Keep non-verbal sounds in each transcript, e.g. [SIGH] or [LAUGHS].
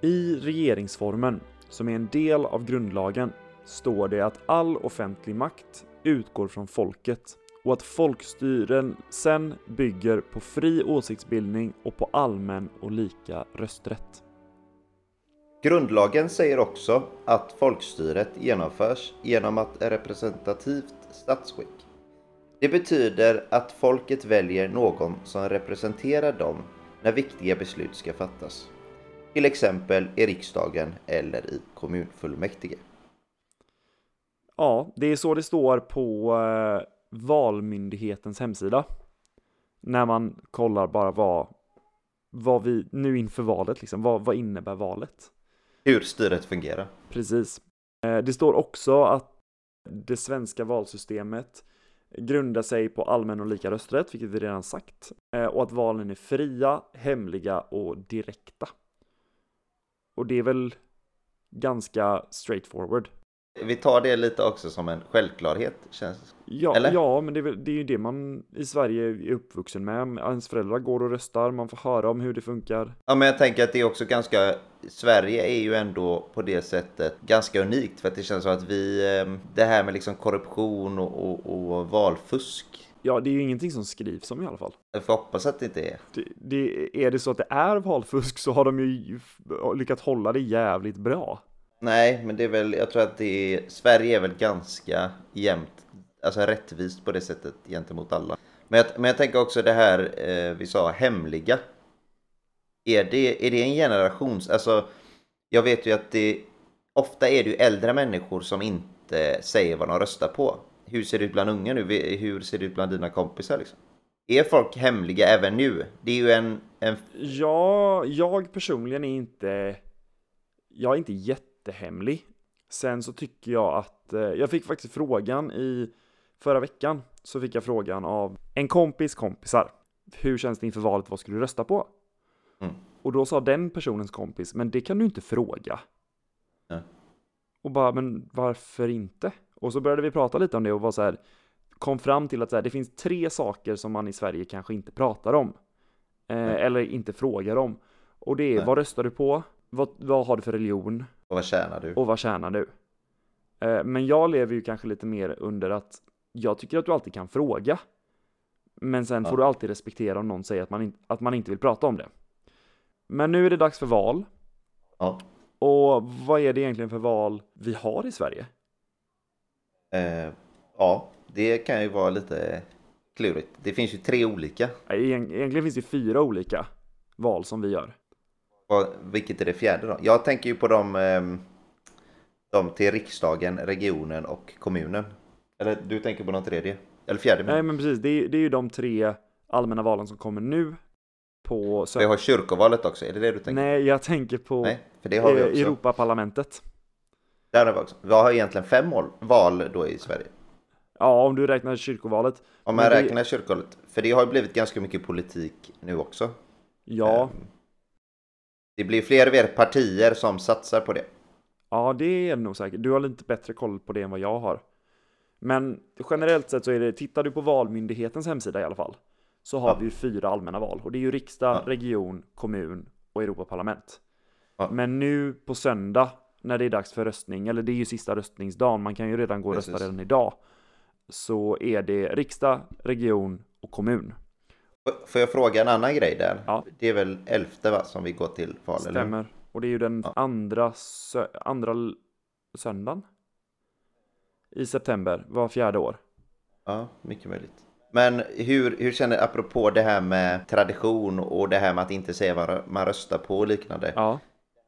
I regeringsformen, som är en del av grundlagen, står det att all offentlig makt utgår från folket och att folkstyren sen bygger på fri åsiktsbildning och på allmän och lika rösträtt. Grundlagen säger också att folkstyret genomförs genom att representativt statsskick. Det betyder att folket väljer någon som representerar dem när viktiga beslut ska fattas. Till exempel i riksdagen eller i kommunfullmäktige. Ja, det är så det står på eh, Valmyndighetens hemsida. När man kollar bara vad, vad vi, nu inför valet liksom, vad, vad innebär valet? Hur styret fungerar. Precis. Eh, det står också att det svenska valsystemet grundar sig på allmän och lika rösträtt, vilket vi redan sagt, eh, och att valen är fria, hemliga och direkta. Och det är väl ganska straightforward. Vi tar det lite också som en självklarhet, känns Ja, Eller? ja men det är, väl, det är ju det man i Sverige är uppvuxen med. Ens föräldrar går och röstar, man får höra om hur det funkar. Ja, men jag tänker att det är också ganska... Sverige är ju ändå på det sättet ganska unikt för att det känns som att vi... eh, Det här med liksom korruption och, och, och valfusk. Ja, det är ju ingenting som skrivs om i alla fall. Jag får hoppas att det inte är. Det, det, är det så att det är valfusk så har de ju lyckats hålla det jävligt bra. Nej, men det är väl... Jag tror att det är... Sverige är väl ganska jämnt, alltså rättvist på det sättet gentemot alla. Men jag, men jag tänker också det här eh, vi sa, hemliga. Är det, är det en generations... Alltså, jag vet ju att det... Ofta är det ju äldre människor som inte säger vad de röstar på. Hur ser det ut bland unga nu? Hur ser det ut bland dina kompisar liksom? Är folk hemliga även nu? Det är ju en... en Ja, jag personligen är inte, jag är inte jättehemlig. Sen så tycker jag att, eh, jag fick faktiskt frågan i förra veckan, så fick jag frågan av en kompis kompisar. Hur känns det inför valet, vad skulle du rösta på? Mm. Och då sa den personens kompis, men det kan du inte fråga. Nej. Och bara, men varför inte? Och så började vi prata lite om det och var så här, kom fram till att så här, det finns tre saker som man i Sverige kanske inte pratar om. Eh, eller inte frågar om. Och det är, Nej. vad röstar du på? Vad, vad har du för religion? och vad tjänar du? Och vad tjänar du? Eh, men jag lever ju kanske lite mer under att jag tycker att du alltid kan fråga. Men sen Ja. får du alltid respektera om någon säger att man, in, att man inte vill prata om det. Men nu är det dags för val. Ja. Och vad är det egentligen för val vi har i Sverige? Eh, ja, det kan ju vara lite klurigt. Det finns ju tre olika. Egent- Egentligen finns det fyra olika val som vi gör. Vad, vilket är det fjärde då? Jag tänker ju på de, ehm, de till riksdagen, regionen och kommunen. Eller du tänker på någon tredje? Eller fjärde? Nej Men men precis, det är, det är ju de tre allmänna valen som kommer nu på vi har kyrkovalet också, är det det du tänker? Nej, jag tänker på Nej, för det har vi eh, också. Europaparlamentet. Där har vi också. Vi har egentligen fem val då i Sverige. Ja, om du räknar kyrkovalet. Om man det- räknar kyrkovalet. För det har ju blivit ganska mycket politik nu också. Ja, Ehm, Det blir fler och fler partier som satsar på det. ja det är nog säkert. Du har lite bättre koll på det än vad jag har. Men generellt sett så är det, tittar du på Valmyndighetens hemsida i alla fall, så har Ja. vi ju fyra allmänna val. Och det är ju riksdag, Ja. region, kommun och Europaparlament. Ja. Men nu på söndag, när det är dags för röstning, eller det är ju sista röstningsdagen, man kan ju redan gå och rösta redan idag, så är det riksdag, region och kommun. Får jag fråga en annan grej där? Ja. Det är väl elfte va, som vi går till val, eller? Stämmer. Och det är ju den Ja. andra, sö- andra söndagen i september, var fjärde år. Ja, mycket möjligt. Men hur, hur känner, apropå det här med tradition och det här med att inte säga vad man röstar på och liknande. Ja,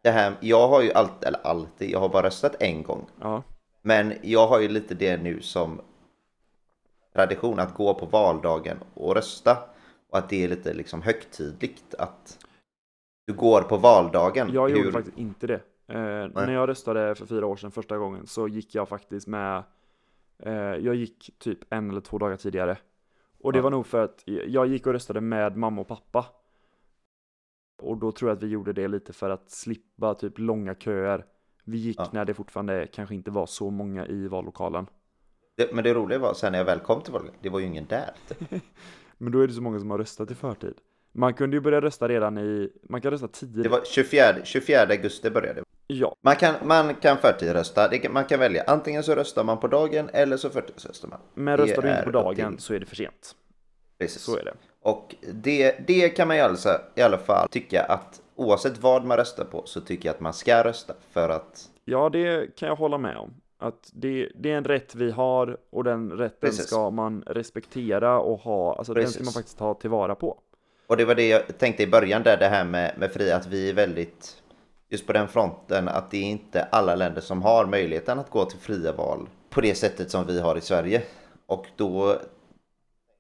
Det här, jag har ju alltid, eller alltid, jag har bara röstat en gång. ja, Men jag har ju lite det nu som tradition att gå på valdagen och rösta. Och att det är lite liksom högtidligt att du går på valdagen. jag gjorde Hur- faktiskt inte det. Eh, när jag röstade för fyra år sedan första gången så gick jag faktiskt med, eh, jag gick typ en eller två dagar tidigare. Och det Ja. var nog för att jag gick och röstade med mamma och pappa. Och då tror jag att vi gjorde det lite för att slippa typ långa köer. Vi gick Ja. när det fortfarande kanske inte var så många i vallokalen. Det, men det roliga var sen när jag väl kom till valdagen, det var ju ingen där. [LAUGHS] Men då är det så många som har röstat i förtid. Man kunde ju börja rösta redan i, man kan rösta tidigt. Det var 24, 24 augusti började. Ja, Man kan, man kan förtidsrösta. Det man kan välja. Antingen så röstar man på dagen eller så förtidsröstar man. men Det röstar du inte på dagen till- så är det för sent. Precis. Så är det. Och det, det kan man ju alltså, i alla fall tycka att oavsett vad man röstar på så tycker jag att man ska rösta för att Ja, det kan jag hålla med om. Att det, det är en rätt vi har och den rätten Precis. ska man respektera och ha, alltså den ska Precis. man faktiskt ta tillvara på. Och det var det jag tänkte i början där det här med, med fri att vi är väldigt just på den fronten att det är inte alla länder som har möjligheten att gå till fria val på det sättet som vi har i Sverige. Och då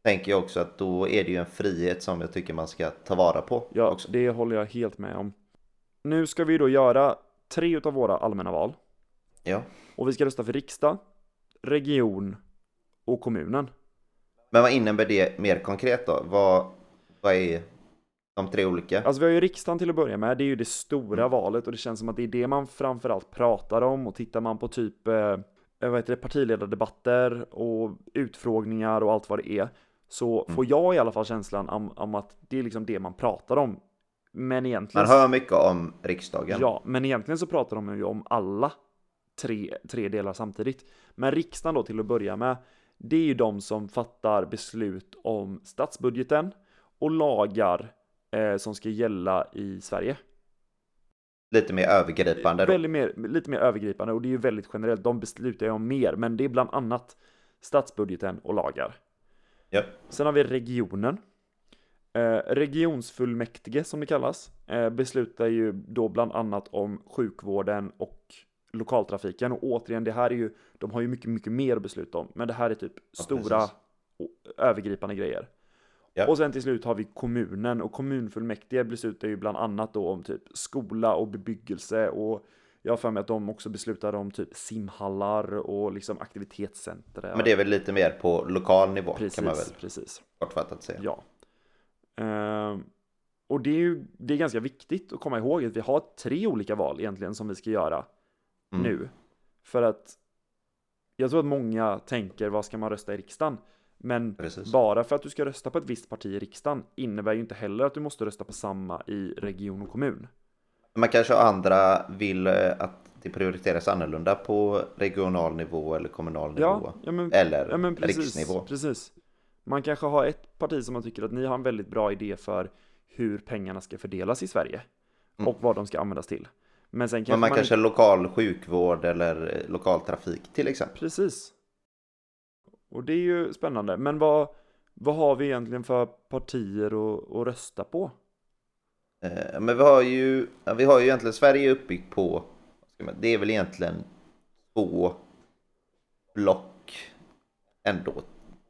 tänker jag också att då är det ju en frihet som jag tycker man ska ta vara på Ja, också. det håller jag helt med om. Nu ska vi då göra tre utav våra allmänna val. Ja. Och vi ska rösta för riksdag, region och kommunen. Men vad innebär det mer konkret då? Vad, vad är de tre olika? Alltså vi har ju riksdagen till att börja med, det är ju det stora valet och det känns som att det är det man framförallt pratar om och tittar man på typ eh, vad heter det, partiledardebatter och utfrågningar och allt vad det är så får jag i alla fall känslan om, om att det är liksom det man pratar om. Men egentligen, Man hör mycket om riksdagen. ja, men egentligen så pratar de ju om alla tre, tre delar samtidigt. Men riksdagen då till att börja med, det är ju de som fattar beslut om statsbudgeten och lagar eh, som ska gälla i Sverige. Lite mer övergripande då. Väldigt mer, lite mer övergripande och det är ju väldigt generellt. De beslutar ju om mer, men det är bland annat statsbudgeten och lagar. Ja. Sen har vi regionen. Eh, regionsfullmäktige som det kallas eh, beslutar ju då bland annat om sjukvården och lokaltrafiken och återigen det här är ju de har ju mycket mycket mer att besluta om men det här är typ Ja, stora precis. övergripande grejer. Ja. Och sen till slut har vi kommunen och kommunfullmäktige beslutar ju bland annat då om typ skola och bebyggelse och jag har för mig att de också beslutar om typ simhallar och liksom aktivitetscenter. Men det är väl lite mer på lokal nivå precis, kan man väl precis. kortfattat säga. Ja. Ehm, och det är ju det är ganska viktigt att komma ihåg att vi har tre olika val egentligen som vi ska göra Mm. nu. För att jag tror att många tänker vad ska man rösta i riksdagen? Men Precis. bara för att du ska rösta på ett visst parti i riksdagen innebär ju inte heller att du måste rösta på samma i region och kommun. Man kanske andra vill eh, att det prioriteras annorlunda på regional nivå eller kommunal nivå. Ja, ja men, Eller ja, men precis, riksnivå. precis. Man kanske har ett parti som man tycker att ni har en väldigt bra idé för hur pengarna ska fördelas i Sverige Mm. och vad de ska användas till. Men sen kanske Men man man kanske lokal sjukvård eller eh, lokal trafik till exempel. Precis. Och det är ju spännande. Men vad, vad har vi egentligen för partier att, att rösta på? Eh, Men vi har ju, vi har ju egentligen, Sverige uppbyggt på, det är väl egentligen två block ändå.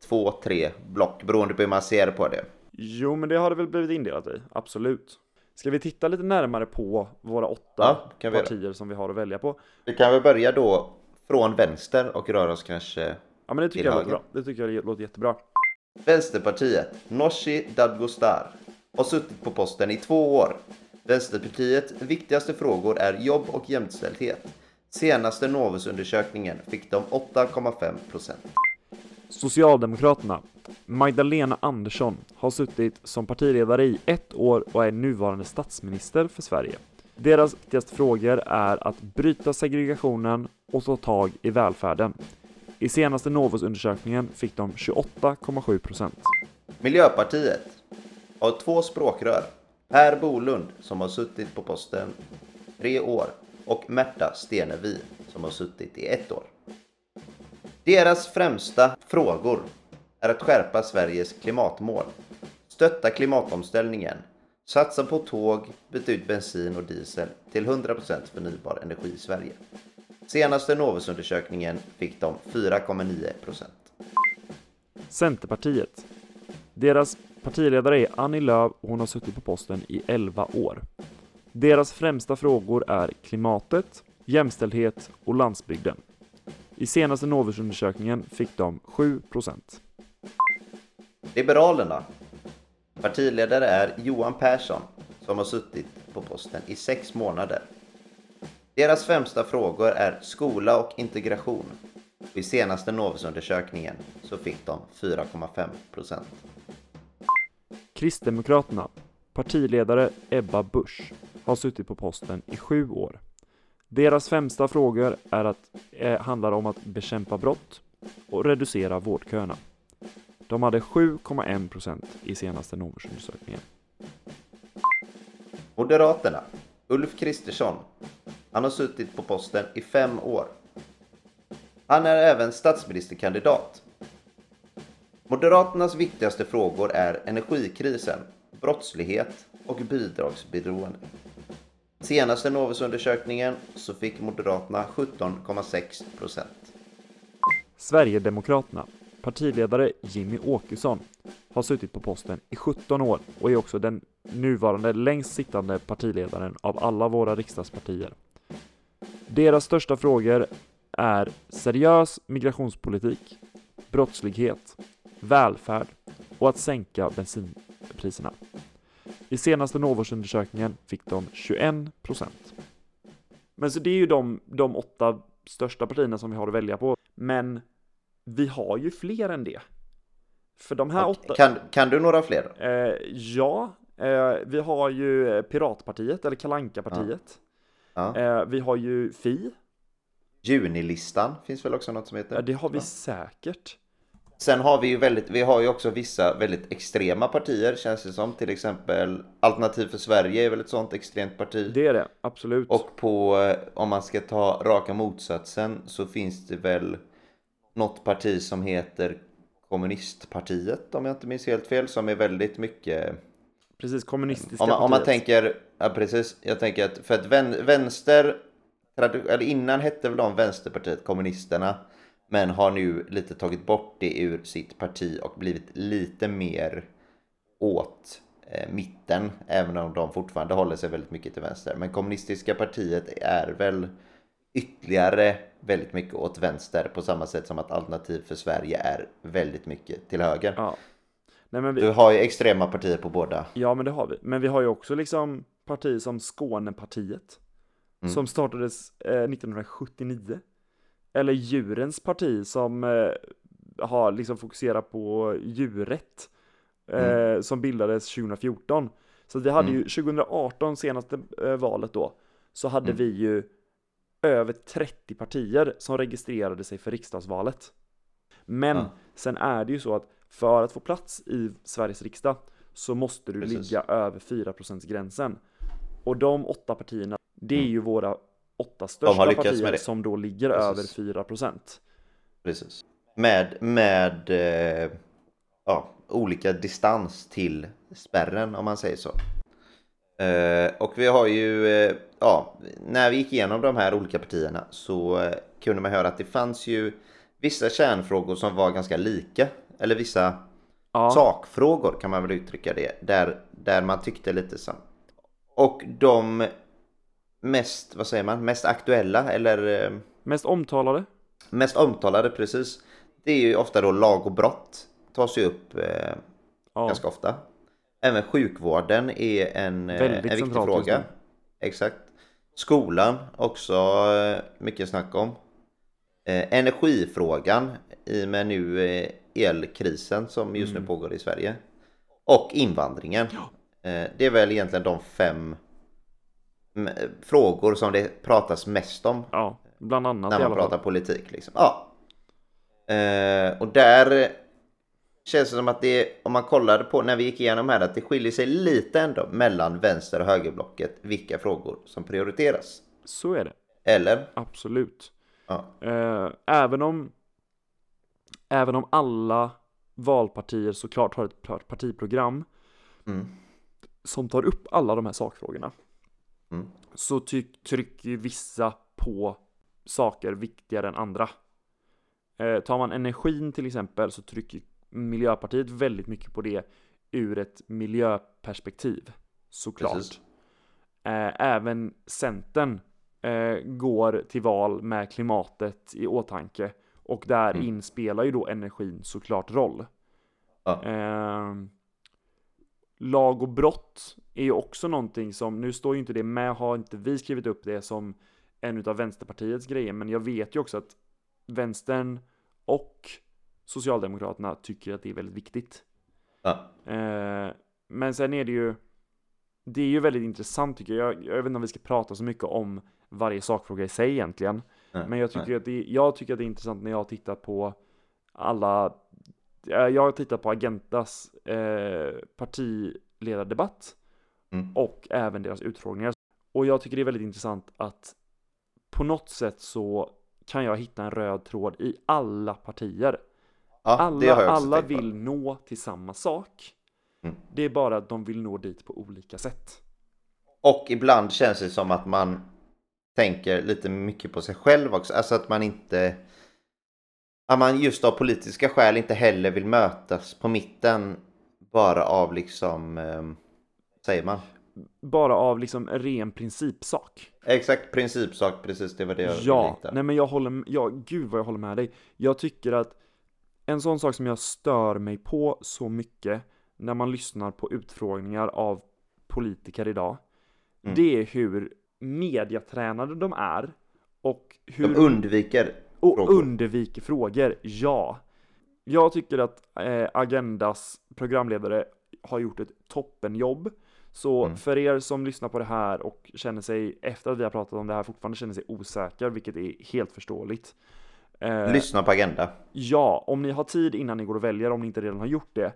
Två, tre block beroende på hur man ser på det. Jo, men det har det väl blivit indelat i. Absolut. Ska vi titta lite närmare på våra åtta Ja, partier som vi har att välja på? Vi kan väl börja då från vänster och röra oss kanske Ja, men det tycker jag låter höger. bra. Det tycker jag låter jättebra. Vänsterpartiet, Nooshi Dadgostar, har suttit på posten i två år. Vänsterpartiets viktigaste frågor är jobb och jämställdhet. Senaste Novusundersökningen fick de 8,5 procent. Socialdemokraterna. Magdalena Andersson har suttit som partiledare i ett år och är nuvarande statsminister för Sverige. Deras viktigaste frågor är att bryta segregationen och ta tag i välfärden. I senaste Novusundersökningen fick de 28,7 procent. Miljöpartiet av två språkrör. Per Bolund som har suttit på posten tre år och Märta Stenevi som har suttit i ett år. Deras främsta frågor är att skärpa Sveriges klimatmål, stötta klimatomställningen, satsa på tåg, byta ut bensin och diesel till 100% förnybar energi i Sverige. Senaste Novusundersökningen fick de 4,9%. Centerpartiet. Deras partiledare är Annie Lööf och hon har suttit på posten i 11 år. Deras främsta frågor är klimatet, jämställdhet och landsbygden. I senaste Novusundersökningen fick de 7 procent. Liberalerna. Partiledare är Johan Persson som har suttit på posten i sex månader. Deras främsta frågor är skola och integration. I senaste Novusundersökningen så fick de 4,5 procent. Kristdemokraterna. partiledare Ebba Busch har suttit på posten i sju år. Deras främsta frågor är att, eh, handlar om att bekämpa brott och reducera vårdköerna. De hade 7,1 procent i senaste Novusundersökningen. Moderaterna. Ulf Kristersson. Han har suttit på posten i fem år. Han är även statsministerkandidat. Moderaternas viktigaste frågor är energikrisen, brottslighet och bidragsberoende. Senaste Novusundersökningen så fick Moderaterna 17,6 procent. Sverigedemokraterna. Partiledare Jimmy Åkesson har suttit på posten i 17 år och är också den nuvarande längst sittande partiledaren av alla våra riksdagspartier. Deras största frågor är seriös migrationspolitik, brottslighet, välfärd och att sänka bensinpriserna. I senaste Novusundersökningen fick de 21 procent. Men så det är ju de, de åtta största partierna som vi har att välja på. Men vi har ju fler än det. För de här åtta... Kan, kan du några fler? Eh, ja, eh, vi har ju Piratpartiet, eller kalanka partiet Ja. eh, Vi har ju Fi, Junilistan finns väl också något som heter? ja, det har vi Ja. säkert. Sen har vi ju väldigt, vi har ju också vissa väldigt extrema partier känns det som. Till exempel Alternativ för Sverige är väl ett sånt extremt parti. Det är det, absolut. Och på, eh, om man ska ta raka motsatsen så finns det väl något parti som heter Kommunistpartiet om jag inte minns helt fel som är väldigt mycket Precis, kommunistiska om man, om man partiet. tänker, ja precis, jag tänker att för att vän, vänster, eller innan hette väl de Vänsterpartiet Kommunisterna, men har nu lite tagit bort det ur sitt parti och blivit lite mer åt eh, mitten, även om de fortfarande håller sig väldigt mycket till vänster. Men kommunistiska partiet är väl ytterligare väldigt mycket åt vänster på samma sätt som att Alternativ för Sverige är väldigt mycket till höger. Ja. Nej, vi, Du har ju extrema partier på båda. Ja, men det har vi. Men vi har ju också liksom partier som Skånepartiet. Mm. Som startades eh, 1979. Eller Djurens parti som eh, har liksom fokuserat på djurrätt. Eh, Som bildades 2014. Så vi hade Mm. ju 2018, senaste eh, valet då, så hade Mm. vi ju över 30 partier som registrerade sig för riksdagsvalet. Men Ja. sen är det ju så att för att få plats i Sveriges riksdag så måste du Precis. ligga över 4% gränsen. Och de åtta partierna, det är ju våra åtta största har lyckats partier med det. som då ligger Precis. över 4%. Precis. Med, med eh, ja, olika distans till spärren om man säger så. Eh, och vi har ju, eh, ja, när vi gick igenom de här olika partierna så eh, kunde man höra att det fanns ju vissa kärnfrågor som var ganska lika. Eller vissa Ja, sakfrågor kan man väl uttrycka det. Där, där man tyckte lite som. Och de mest, vad säger man, mest aktuella eller eh, mest omtalade. Mest omtalade precis. Det är ju ofta då lag och brott. Tas ju upp eh, Ja, ganska ofta. Även sjukvården är en, eh, Väldigt en viktig fråga. Exakt. Skolan också eh, mycket snack om. Eh, energifrågan i och med nu eh, elkrisen som just Mm. nu pågår i Sverige. Och invandringen. Eh, det är väl egentligen de fem frågor som det pratas mest om ja, bland annat när man pratar politik liksom. Ja. Eh, och där känns det som att det, om man kollade på när vi gick igenom här, att det skiljer sig lite ändå mellan vänster och högerblocket vilka frågor som prioriteras. Så är det, Eller? absolut. Ja. Eh, även om Även om alla valpartier såklart har ett par- partiprogram Mm. som tar upp alla de här sakfrågorna Mm. så trycker vissa på saker viktigare än andra. Eh, tar man energin till exempel så trycker Miljöpartiet väldigt mycket på det ur ett miljöperspektiv. Såklart. Precis. Eh, även Centern eh, går till val med klimatet i åtanke och där Mm. inspelar ju då energin såklart roll. Ja. Eh, lag och brott är ju också någonting som, nu står ju inte det med, har inte vi skrivit upp det som en av Vänsterpartiets grejer, men jag vet ju också att Vänstern och Socialdemokraterna tycker att det är väldigt viktigt. Ja. Eh, men sen är det ju det är ju väldigt intressant tycker jag. jag. Jag vet inte om vi ska prata så mycket om varje sakfråga i sig egentligen. Nej, Men jag tycker, nej. att det, jag tycker att det är intressant när jag tittar på alla Jag har tittat på Agendas eh, partiledardebatt Mm. och även deras utfrågningar. Och jag tycker det är väldigt intressant att på något sätt så kan jag hitta en röd tråd i alla partier. Ja, Alla, alla vill nå till samma sak. Mm. Det är bara att de vill nå dit på olika sätt. Och ibland känns det som att man tänker lite mycket på sig själv också. Alltså att man inte... Att man just av politiska skäl inte heller vill mötas på mitten. Bara av liksom... Eh, säger man? Bara av liksom en ren principsak. Exakt principsak, precis det var det jag Ja, hitta. nej men jag håller, ja, gud vad jag håller med dig. Jag tycker att en sån sak som jag stör mig på så mycket när man lyssnar på utfrågningar av politiker idag, Mm. det är hur mediatränade de är och hur De undviker och frågor. undviker frågor. Ja, jag tycker att eh, Agendas programledare har gjort ett toppenjobb. Så Mm. för er som lyssnar på det här och känner sig, efter att vi har pratat om det här, fortfarande känner sig osäker, vilket är helt förståeligt. Eh, Lyssna på Agenda. ja, om ni har tid innan ni går och väljer, om ni inte redan har gjort det,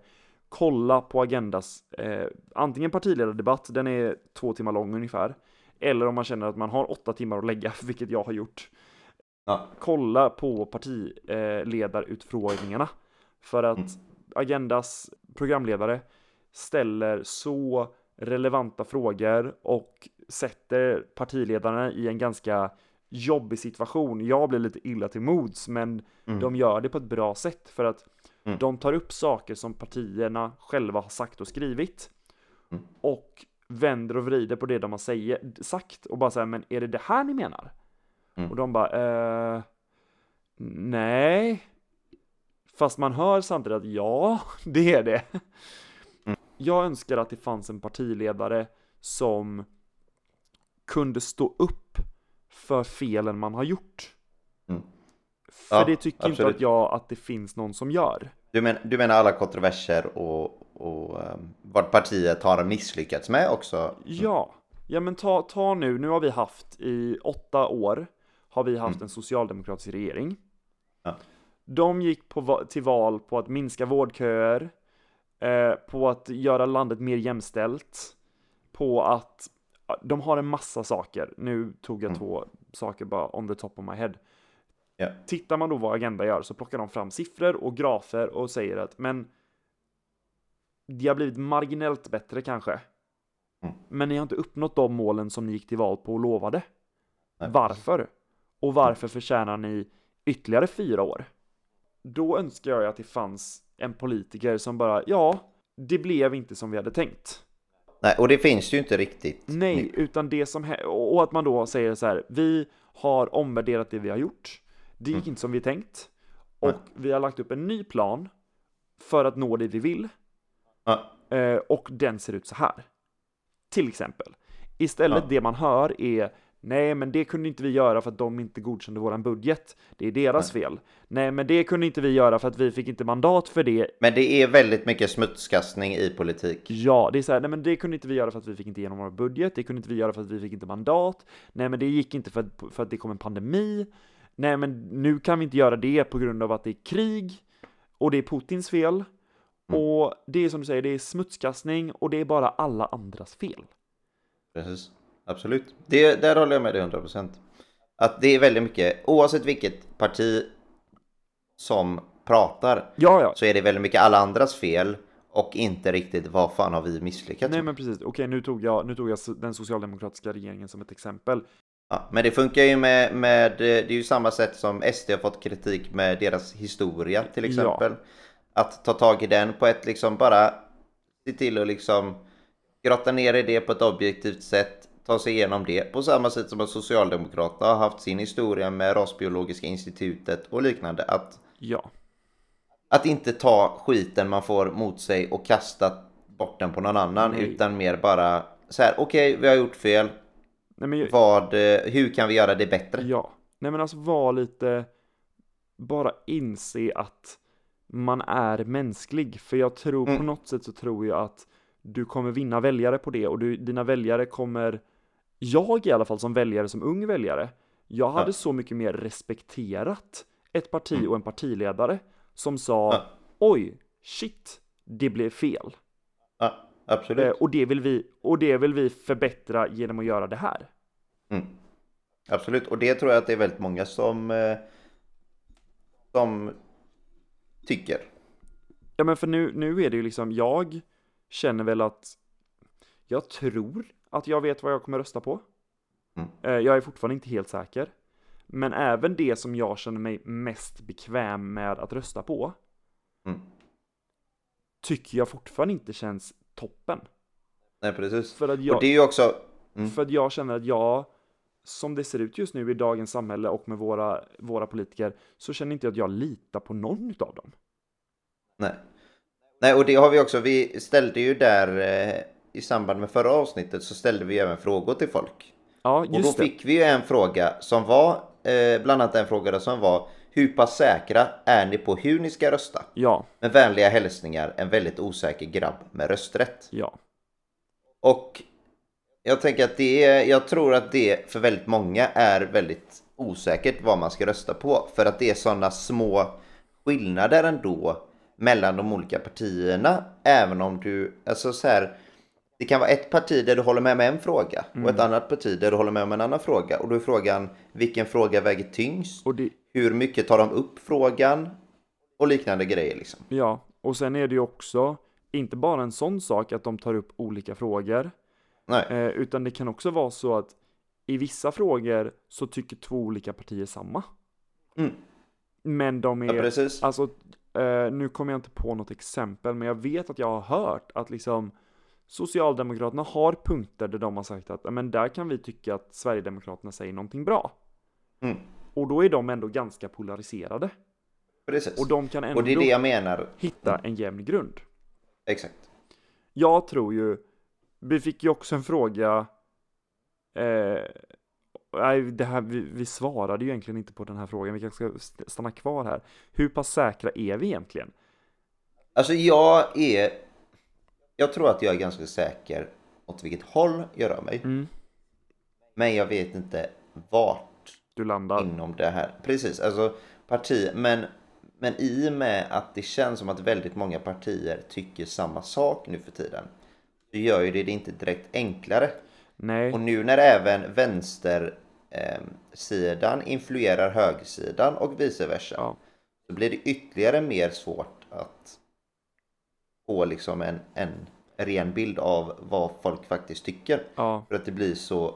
kolla på Agendas eh, antingen partiledardebatt, den är två timmar lång ungefär, eller om man känner att man har åtta timmar att lägga, [LAUGHS] vilket jag har gjort. Ja. Kolla på partiledarutfrågningarna, för att Mm. Agendas programledare ställer så relevanta frågor och sätter partiledarna i en ganska jobbig situation. Jag blir lite illa till mods, men Mm. de gör det på ett bra sätt för att Mm. de tar upp saker som partierna själva har sagt och skrivit Mm. och vänder och vrider på det de har säger, sagt och bara säger men är det det här ni menar? Mm. Och de bara eh, nej Fast man hör samtidigt att ja, [LAUGHS] det är det. Mm. Jag önskar att det fanns en partiledare som kunde stå upp för felen man har gjort. Mm. För Ja, det tycker inte absolut. att jag att det finns någon som gör. Du, men, du menar alla kontroverser och, och um, vad partiet har misslyckats med också? Ja, ja men ta, ta nu, nu har vi haft i åtta år har vi haft Mm. en socialdemokratisk regering. Ja. De gick på, till val på att minska vårdköer, eh, på att göra landet mer jämställt, på att de har en massa saker. Nu tog jag Mm. två saker bara on the top of my head. Ja. Tittar man då vad Agenda gör så plockar de fram siffror och grafer och säger att men det har blivit marginellt bättre kanske. Mm. Men ni har inte uppnått de målen som ni gick till val på och lovade. Nej. Varför? Och varför förtjänar ni ytterligare fyra år? Då önskar jag att det fanns en politiker som bara, ja, det blev inte som vi hade tänkt. Nej, och det finns ju inte riktigt. Nej, utan det som och att man då säger så här, vi har omvärderat det vi har gjort. Det gick Mm. inte som vi tänkt. Och Nej. vi har lagt upp en ny plan för att nå det vi vill. Eh, och den ser ut så här. Till exempel. Istället det man hör är Nej, men det kunde inte vi göra för att de inte godkände våran budget. Det är deras fel. Nej, men det kunde inte vi göra för att vi fick inte mandat för det. men det är väldigt mycket smutskastning i politik. Ja, det är så här, nej men det kunde inte vi göra för att vi fick inte igenom vår budget, det kunde inte vi göra för att vi fick inte mandat, nej men det gick inte för att, för att det kom en pandemi, nej men nu kan vi inte göra det på grund av att det är krig, och det är Putins fel, Mm. och det är som du säger, det är smutskastning, och det är bara alla andras fel. Precis. Absolut. Det, där håller jag med dig 100%. Att det är väldigt mycket, oavsett vilket parti som pratar, Ja, ja, så är det väldigt mycket alla andras fel och inte riktigt vad fan har vi misslyckats nej med. men precis, okej nu tog jag, nu tog jag den socialdemokratiska regeringen som ett exempel. Ja, men det funkar ju med, med, det är ju samma sätt som SD har fått kritik med deras historia till Ja. exempel. Att ta tag i den på ett liksom bara se till att liksom grotta ner i det på ett objektivt sätt, ta sig igenom det på samma sätt som att Socialdemokraterna har haft sin historia med Rasbiologiska institutet och liknande. Att, Ja, att inte ta skiten man får mot sig och kasta bort den på någon annan Nej. utan mer bara så här okej vi har gjort fel, nej men jag, vad, eh, hur kan vi göra det bättre? Ja, nej men alltså var lite, bara inse att man är mänsklig. För jag tror, Mm. på något sätt så tror jag att du kommer vinna väljare på det och du, dina väljare kommer, jag i alla fall som väljare, som ung väljare, jag hade Ja. så mycket mer respekterat ett parti Mm. och en partiledare som sa Ja. oj, shit, det blev fel. Ja, Eh, absolut. och, det vill vi, och det vill vi förbättra genom att göra det här. Mm. Absolut, och det tror jag att det är väldigt många som, eh, som tycker. Ja men för nu, nu är det ju liksom, jag känner väl att jag tror att jag vet vad jag kommer rösta på. Mm. Eh, Jag är fortfarande inte helt säker. Men även det som jag känner mig mest bekväm med att rösta på Mm. tycker jag fortfarande inte känns toppen. Nej, precis. För att jag, Och det är ju också... Mm. för att jag känner att jag, som det ser ut just nu i dagens samhälle och med våra, våra politiker, så känner inte jag att jag litar på någon utav dem. Nej. Nej, och det har vi också. Vi ställde ju där eh, i samband med förra avsnittet så ställde vi även frågor till folk. Ja, Och då just det. fick vi ju en fråga som var, eh, bland annat en fråga som var Hur pass säkra är ni på hur ni ska rösta? Ja, Med vänliga hälsningar, en väldigt osäker grabb med rösträtt. ja, Och jag tänker att det är, jag tror att det för väldigt många är väldigt osäkert vad man ska rösta på. För att det är sådana små skillnader ändå mellan de olika partierna. Även om du, alltså så här, det kan vara ett parti där du håller med om en fråga och ett annat parti där du håller med om en annan fråga. Och då är frågan, vilken fråga väger tyngst? det, Hur mycket tar de upp frågan? Och liknande grejer liksom. Ja, och sen är det ju också inte bara en sån sak att de tar upp olika frågor, eh, utan det kan också vara så att i vissa frågor så tycker två olika partier samma. Mm. Men de ja, är, precis. alltså, eh, nu kommer jag inte på något exempel, men jag vet att jag har hört att liksom Socialdemokraterna har punkter där de har sagt att "Ja, men där kan vi tycka att Sverigedemokraterna säger någonting bra. Mm. Och då är de ändå ganska polariserade. precis. Och de kan ändå Och det är det jag menar. hitta en jämn grund. Exakt. Jag tror ju, vi fick ju också en fråga, eh, nej, det här, vi, vi svarade ju egentligen inte på den här frågan, vi kanske ska st- stanna kvar här. Hur pass säkra är vi egentligen? Alltså jag är... Jag tror att jag är ganska säker åt vilket håll jag rör mig. Mm. Men jag vet inte vart Du landar. inom det här. Precis, alltså parti. Men, men i och med att det känns som att väldigt många partier tycker samma sak nu för tiden. Så gör ju det det inte direkt enklare. Nej, Och nu när även vänster eh, sidan influerar högersidan och vice versa. Ja. Så blir det ytterligare mer svårt att få liksom en, en ren bild av vad folk faktiskt tycker. ja, För att det blir så,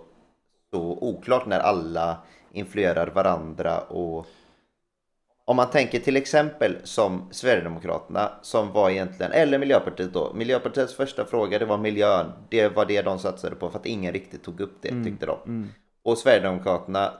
så oklart när alla influerar varandra och om man tänker till exempel som Sverigedemokraterna som var egentligen, eller Miljöpartiet då. Miljöpartiets första fråga det var miljön. Det var det de satsade på för att ingen riktigt tog upp det tyckte de. mm, Och Sverigedemokraterna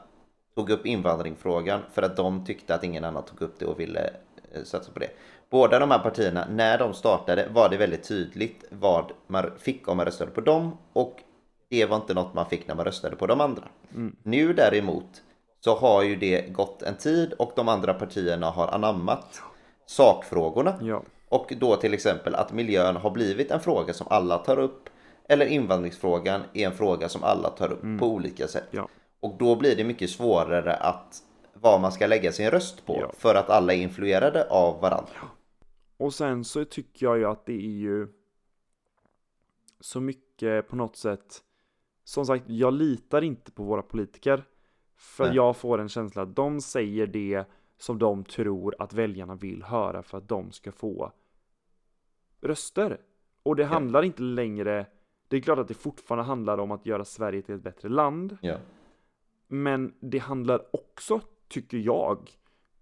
tog upp invandringsfrågan för att de tyckte att ingen annan tog upp det och ville eh, satsa på det. Båda de här partierna, när de startade var det väldigt tydligt vad man fick om man röstade på dem och det var inte något man fick när man röstade på de andra. Mm. Nu däremot så har ju det gått en tid och de andra partierna har anammat sakfrågorna. ja, Och då till exempel att miljön har blivit en fråga som alla tar upp. Eller invandringsfrågan är en fråga som alla tar upp på olika sätt. ja, Och då blir det mycket svårare att vad man ska lägga sin röst på. Ja. För att alla är influerade av varandra. Och sen så tycker jag ju att det är ju så mycket på något sätt Som sagt, jag litar inte på våra politiker För Nej. jag får en känsla att de säger det som de tror att väljarna vill höra för att de ska få röster. Och det handlar inte längre Det är klart att det fortfarande handlar om att göra Sverige till ett bättre land Ja. Men det handlar också, tycker jag,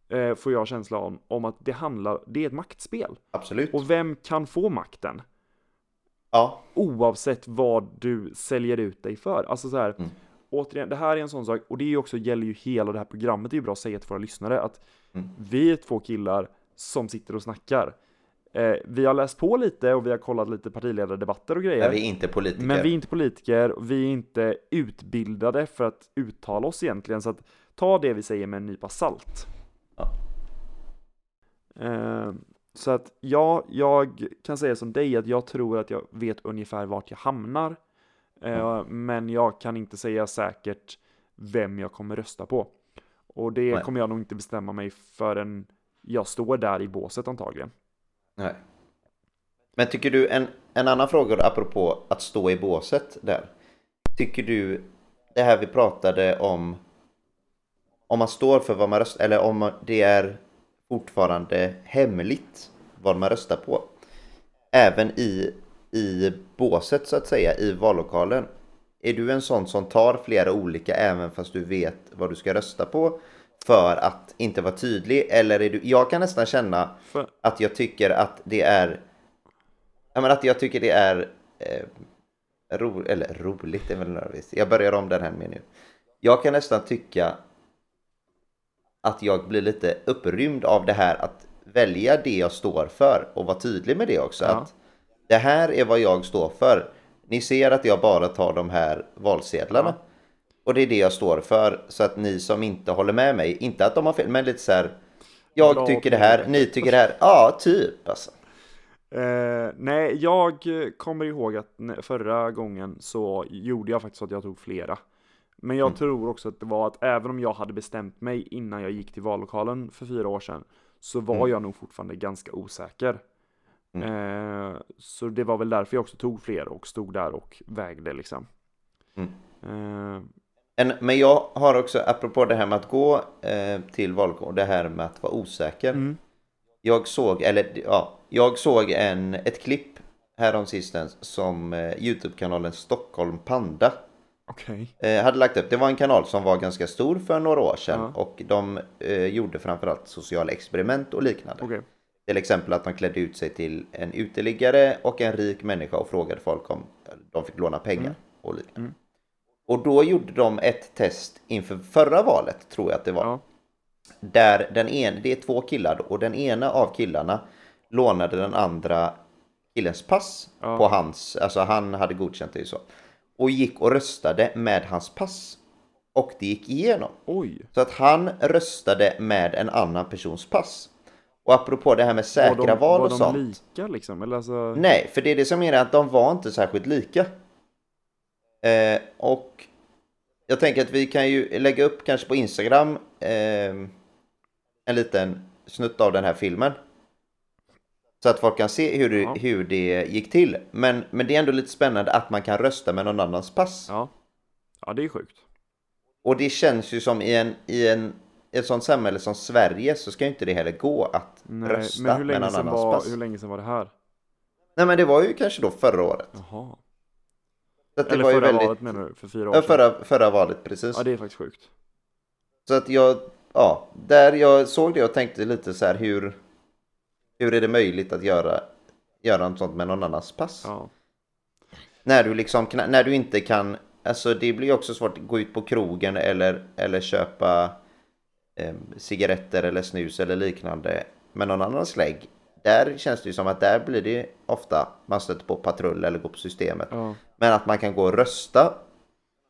eh, får jag känsla om, om att det handlar, det är ett maktspel. Absolut. Och vem kan få makten? Ja. Oavsett vad du säljer ut dig för. Alltså så här, Mm. återigen, det här är en sån sak, och det är också, gäller ju hela det här programmet, det är ju bra att säga till våra lyssnare att Mm. vi är två killar som sitter och snackar. Eh, vi har läst på lite och vi har kollat lite partiledardebatter och grejer. Men vi är inte politiker. Men vi är inte politiker, och vi är inte utbildade för att uttala oss egentligen, så att ta det vi säger med en nypa salt. Eh, Så att ja, jag kan säga som dig att jag tror att jag vet ungefär vart jag hamnar. Eh, men jag kan inte säga säkert vem jag kommer rösta på. Och det Nej. kommer jag nog inte bestämma mig förrän jag står där i båset antagligen. Nej. Men tycker du, en, en annan fråga då, apropå att stå i båset där. Tycker du, det här vi pratade om, om man står för vad man röstar, eller om det är fortfarande hemligt vad man röstar på. Även i, i båset så att säga, i vallokalen. Är du en sån som tar flera olika även fast du vet vad du ska rösta på? För att inte vara tydlig? Eller är du, jag kan nästan känna att jag tycker att det är ja, men att jag tycker det är eh, ro, eller roligt är väl nervöst. Jag börjar om den här nu. Jag kan nästan tycka att jag blir lite upprymd av det här att välja det jag står för och vara tydlig med det också. Ja. Att det här är vad jag står för. Ni ser att jag bara tar de här valsedlarna. Ja. Och det är det jag står för. Så att ni som inte håller med mig, inte att de har fel, men lite så här. Jag Bra tycker det här, ni tycker det här. Ja, typ alltså. Eh, nej, jag kommer ihåg att förra gången så gjorde jag faktiskt att jag tog flera. Men jag tror också att det var att även om jag hade bestämt mig innan jag gick till vallokalen för fyra år sedan så var jag nog fortfarande ganska osäker. Eh, så det var väl därför jag också tog flera och stod där och vägde liksom. Mm. Eh, En, men jag har också, apropå det här med att gå eh, till valkår, det här med att vara osäker. Mm. Jag såg, eller ja, jag såg en, ett klipp häromsistens som eh, Youtube-kanalen Stockholm Panda Okej. eh, hade lagt upp. Det var en kanal som var ganska stor för några år sedan Ja. och de eh, gjorde framförallt sociala experiment och liknande. Okej. Till exempel att de klädde ut sig till en uteliggare och en rik människa och frågade folk om de fick låna pengar Mm. och liknande. Och då gjorde de ett test inför förra valet, tror jag att det var. Ja. Där den ena, det är två killar och den ena av killarna lånade den andra killens pass Ja. på hans, alltså han hade godkänt det ju så. Och gick och röstade med hans pass. Och det gick igenom. Oj. Så att han röstade med en annan persons pass. Och apropå det här med säkra var de, val var och de sånt. lika liksom? Eller alltså... Nej, för det är det som är att de var inte särskilt lika. Eh, och jag tänker att vi kan ju lägga upp kanske på Instagram eh, en liten snutt av den här filmen. Så att folk kan se hur det, Ja. hur det gick till. Men, men det är ändå lite spännande att man kan rösta med någon annans pass. Ja. Ja, det är sjukt. Och det känns ju som i en, i en ett sånt samhälle som Sverige så ska ju inte det heller gå att Nej, rösta men hur med länge, någon sedan annans var, pass. hur länge sedan var det här? Nej men det var ju kanske då förra året. Jaha. Så att det Eller var ju förra väldigt... valet menar du? För fyra år Ja, förra, förra valet precis. Ja, det är faktiskt sjukt. Så att jag, ja, där jag såg det och tänkte lite så här hur, hur är det möjligt att göra, göra något sånt med någon annans pass? Ja. När du liksom, när du inte kan, alltså det blir ju också svårt att gå ut på krogen eller, eller köpa eh, cigaretter eller snus eller liknande med någon annans lägg. Där känns det ju som att där blir det ofta man stöter på patrull eller går på systemet. Ja. Men att man kan gå och rösta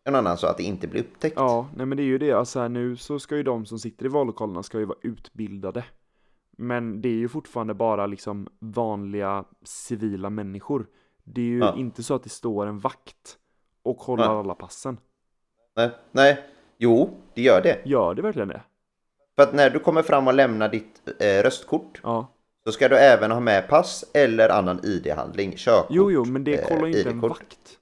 en annan så att det inte blir upptäckt. ja, nej men det är ju det. Alltså här, nu så ska ju de som sitter i vallokalerna ska ju vara utbildade. Men det är ju fortfarande bara liksom vanliga civila människor. Det är ju Ja. inte så att det står en vakt och kollar Nej. alla passen. Nej, nej, jo, det gör det. Gör det verkligen det? För att när du kommer fram och lämnar ditt eh, röstkort Ja. så ska du även ha med pass eller annan ID-handling, körkort, Jo, jo, men det eh, kollar ju inte en vakt.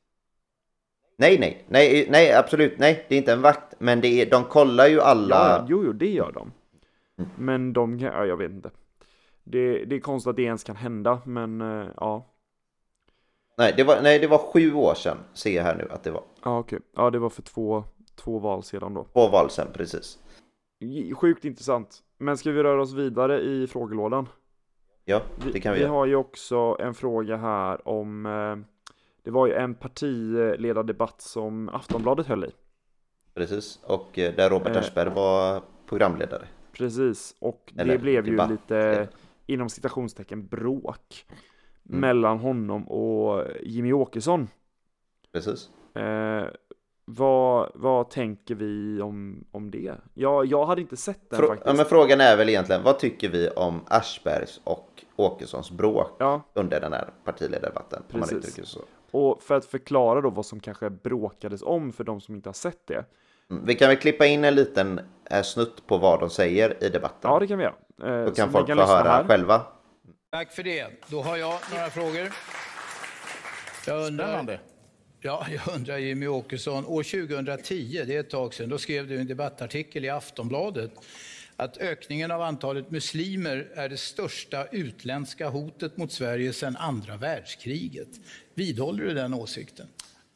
Nej, nej, nej, nej, absolut, nej, det är inte en vakt, men det är, de kollar ju alla. Ja, jo, jo, det gör de. Mm. Men de kan, ja, jag vet inte. Det, det är konstigt att det ens kan hända, men eh, ja. Nej, det var, nej, det var sju år sedan, ser jag här nu att det var. Ja, okej. Ja, det var för två, två val sedan då. Två val sedan, precis. Sjukt intressant. Men ska vi röra oss vidare i frågelådan? Ja, det kan vi, vi göra. har ju också en fråga här om eh, Det var ju en partiledardebatt som Aftonbladet höll i. Precis, och eh, där Robert Eh, Aschberg var programledare. Precis, och det Eller blev ju lite inom citationstecken bråk Mm. mellan honom och Jimmy Åkesson. Precis. Eh, vad, vad tänker vi om, om det? Jag, jag hade inte sett den Frå- faktiskt. ja, men frågan är väl egentligen, vad tycker vi om Aschbergs och Åkessons bråk Ja, under den här partiledardebatten. Precis. det och för att förklara då vad som kanske bråkades om för de som inte har sett det. Vi kan väl klippa in en liten eh, snutt på vad de säger i debatten. Ja, det kan vi göra. Eh, Då så kan folk få lyssna höra här. själva. Tack för det. Då har jag några frågor. Jag undrar, Spännande. ja, jag undrar Jimmy Åkesson, år 2010, det är ett tag sedan, då skrev du en debattartikel i Aftonbladet att ökningen av antalet muslimer är det största utländska hotet mot Sverige sedan andra världskriget. Vidhåller du den åsikten?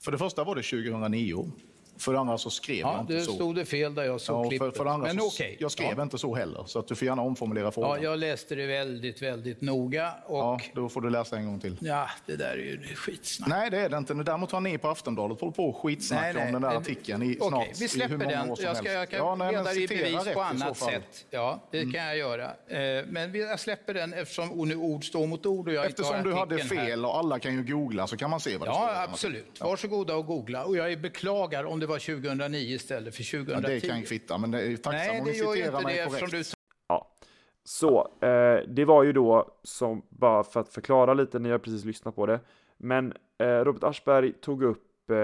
För det första var det 2009. För det andra så skrev jag Ja, inte det så. stod det fel där jag såg Ja, för, klippet. för det andra Men så, okej. Jag skrev ja. inte så heller, så att du får gärna omformulera frågan. Ja, jag läste det väldigt, väldigt noga och Ja, ja, då får du läsa en gång till. det där är ju skitsnack. Nej, det är det inte. Däremot har ni på Aftonbladet hållit på och skitsnacka Nej, nej, om den där artikeln i snart vi i släpper hur många den. år som Jag, ska, jag kan Ja, nej, leda i bevis på i annat sätt. Ja, det kan jag göra. Eh, Men jag släpper den eftersom nu ord står mot ord och jag inte Eftersom har du hade artikeln här. fel och alla kan ju googla så kan man se vad det står. Ja, absolut. Varsågoda och googla. Och jag beklagar om det var 2009 istället för 2010. Ja, det kan kvitta, men det är tacksam Nej, om det ju citerar inte mig det korrekt. du Ja, så eh, det var ju då som bara för att förklara lite, ni har precis lyssnat på det. Men eh, Robert Aschberg tog upp eh,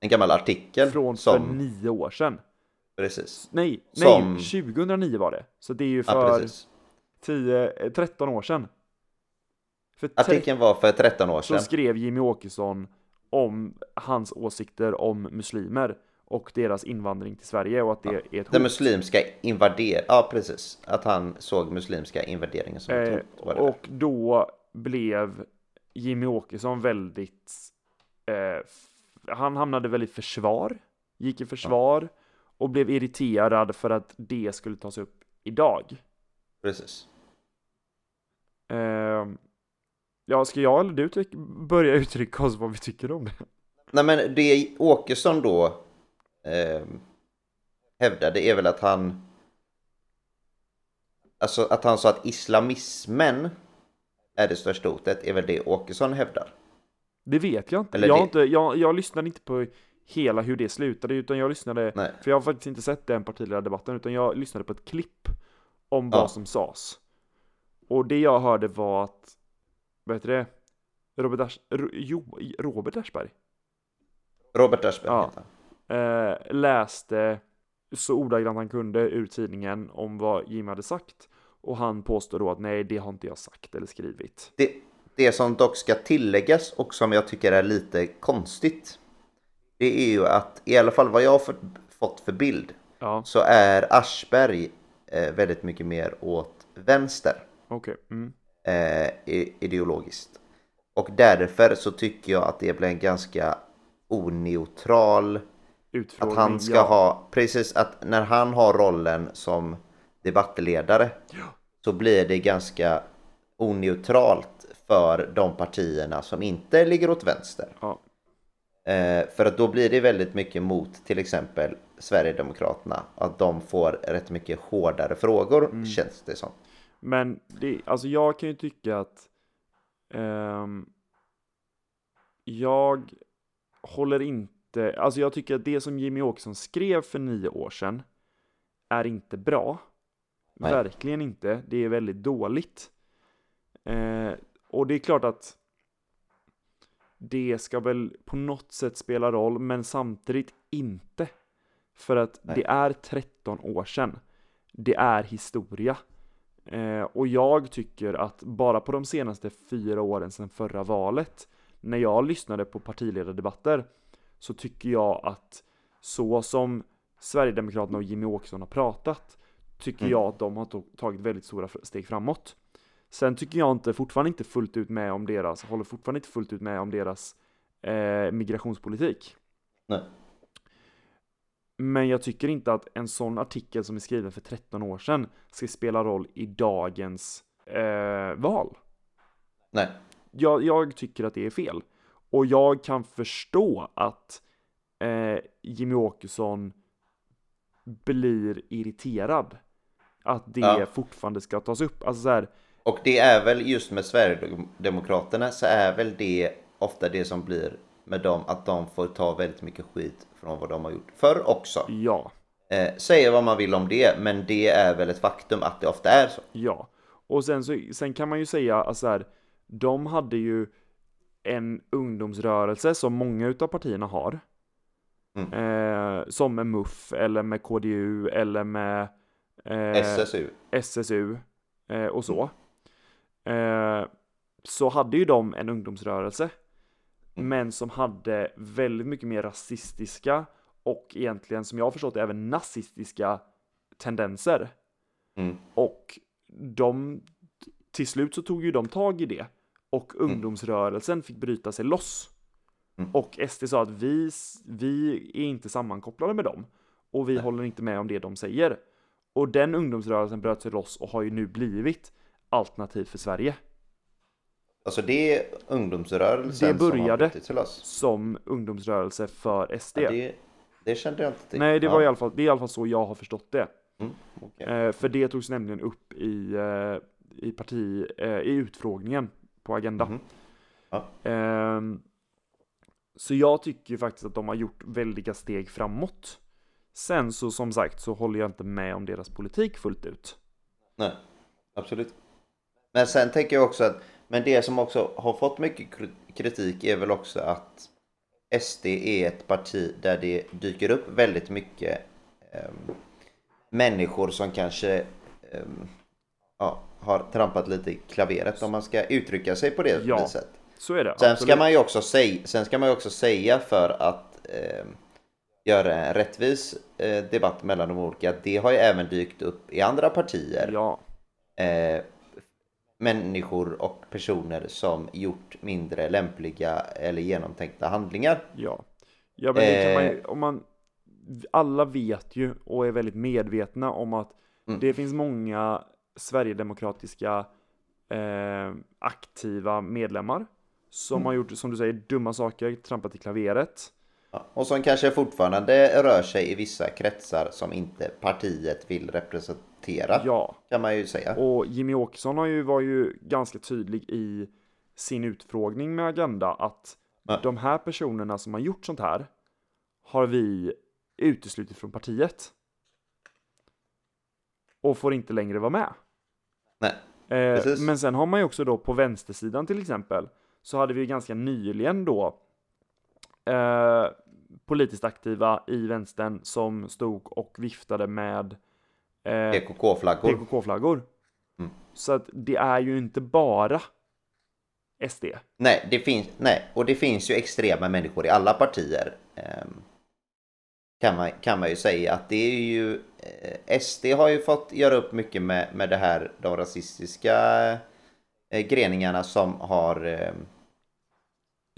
En gammal artikel från för som... nio år sedan. Precis. Nej, Som- nej, 2009 var det. Så det är ju Ja, för precis. 10, eh, 13 år sedan. För tre- Artikeln var för 13 år så sedan. skrev Jimmy Åkesson om hans åsikter om muslimer och deras invandring till Sverige och att det är ett Den hot. muslimska invaderingen, ja precis. Att han såg muslimska invaderingen som ett Eh, hot. och då blev Jimmy Åkesson väldigt... Eh, han hamnade väldigt försvar, gick i försvar och blev irriterad för att det skulle tas upp idag. Precis. Eh, ja, ska jag eller du börja uttrycka oss vad vi tycker om det? Nej men det Åkesson då eh, hävdade är väl att han Alltså att han sa att islamismen är det största hotet är väl det Åkesson hävdar. Det vet jag inte. Eller jag, det- inte jag, jag lyssnade inte på hela hur det slutade, utan jag lyssnade, Nej. för jag har faktiskt inte sett den partiledardebatten, utan jag lyssnade på ett klipp om Ja. vad som sades. Och det jag hörde var att, vad heter det, Robert, Asch, Ro- jo, Robert Aschberg Robert Aschberg Ja. heter han. eh, läste så ordagrant han kunde ur tidningen om vad Jim hade sagt. Och han påstår då att nej, det har inte jag sagt eller skrivit. Det, det som dock ska tilläggas och som jag tycker är lite konstigt. Det är ju att i alla fall vad jag har fått, fått för bild Ja, så är Aschberg eh, väldigt mycket mer åt vänster. okej. Mm. Eh, ideologiskt. Och därför så tycker jag att det blir en ganska oneutral Utfrågning. att han ska ja. ha, precis att när han har rollen som debattledare så blir det ganska oneutralt för de partierna som inte ligger åt vänster. Ja. Eh, för att då blir det väldigt mycket mot till exempel Sverigedemokraterna. Att de får rätt mycket hårdare frågor Mm. känns det som. Men det, alltså jag kan ju tycka att ehm, jag håller inte, alltså jag tycker att det som Jimmy Åkesson skrev för nio år sedan är inte bra. Nej. Verkligen inte. Det är väldigt dåligt. Eh, och det är klart att det ska väl på något sätt spela roll, men samtidigt inte. För att Nej. det är 13 år sedan. Det är historia. Eh, och jag tycker att bara på de senaste fyra åren sedan förra valet, när jag lyssnade på partiledardebatter, så tycker jag att så som Sverigedemokraterna och Jimmy Åkesson har pratat, tycker Mm. jag att de har tagit väldigt stora steg framåt. Sen tycker jag inte, fortfarande inte fullt ut med om deras, håller fortfarande inte fullt ut med om deras eh, migrationspolitik. Nej. Men jag tycker inte att en sån artikel som är skriven för 13 år sedan ska spela roll i dagens eh, val. Nej. Jag, jag tycker att det är fel. Och jag kan förstå att eh, Jimmy Åkesson blir irriterad. Att det Ja. fortfarande ska tas upp. Alltså så här, Och det är väl just med Sverigedemokraterna så är väl det ofta det som blir med dem att de får ta väldigt mycket skit från vad de har gjort förr också. ja, Eh, säga vad man vill om det, men det är väl ett faktum att det ofta är så. ja. Och sen, så, sen kan man ju säga att så här, de hade ju en ungdomsrörelse som många utav partierna har. Mm. Eh, som med MUF eller med KDU eller med eh, SSU. SSU eh, och så. Eh, så hade ju de en ungdomsrörelse. Men som hade väldigt mycket mer rasistiska och egentligen som jag har förstått även nazistiska tendenser. Mm. Och de, till slut så tog ju de tag i det. Och ungdomsrörelsen fick bryta sig loss. Mm. Och SD sa att vi, vi är inte sammankopplade med dem. Och vi håller inte med om det de säger. Och den ungdomsrörelsen bröt sig loss och har ju nu blivit Alternativ för Sverige. Alltså det är ungdomsrörelsen Det som har började. brutit sig loss. Som ungdomsrörelse för SD. Ja, det, det kände jag inte till. Nej, det, ja. var i alla fall, det är i alla fall så jag har förstått det. Mm, okej. Eh, för det togs nämligen upp i, eh, i, parti, eh, i utfrågningen på Agenda. Mhm. Ja. Ehm, så jag tycker faktiskt att de har gjort väldiga steg framåt. Sen så som sagt så håller jag inte med om deras politik fullt ut. Nej, absolut. Men sen tänker jag också att, men det som också har fått mycket kri- kritik är väl också att SD är ett parti där det dyker upp väldigt mycket ehm, människor som kanske ehm, ja, har trampat lite i klaveret om man ska uttrycka sig på det Ja, viset. Så är det. Sen absolut. ska man ju också säga, sen ska man ju också säga för att eh, göra en rättvis eh, debatt mellan de olika, det har ju även dykt upp i andra partier. Ja, Eh, människor och personer som gjort mindre lämpliga eller genomtänkta handlingar. ja. Ja men det kan man Eh. ju, om man Alla vet ju och är väldigt medvetna om att Mm. det finns många Sverigedemokratiska eh, aktiva medlemmar som Mm. har gjort, som du säger, dumma saker, trampat i klaveret. Och som kanske fortfarande rör sig i vissa kretsar som inte partiet vill representera. Ja, Kan man ju säga. och Jimmy Åkesson har ju, var ju ganska tydlig i sin utfrågning med Agenda att Ja. de här personerna som har gjort sånt här har vi uteslutit från partiet. Och får inte längre vara med. Nej. Eh, men sen har man ju också då på vänstersidan till exempel så hade vi ganska nyligen då eh, politiskt aktiva i vänstern som stod och viftade med eh, PKK-flaggor. PKK-flaggor. Mm. Så att det är ju inte bara SD. Nej, det finns, nej, och det finns ju extrema människor i alla partier. ehm, kan, man, kan man ju säga att det är ju... eh, SD har ju fått göra upp mycket med, med det här, de rasistiska eh, greningarna som har, eh,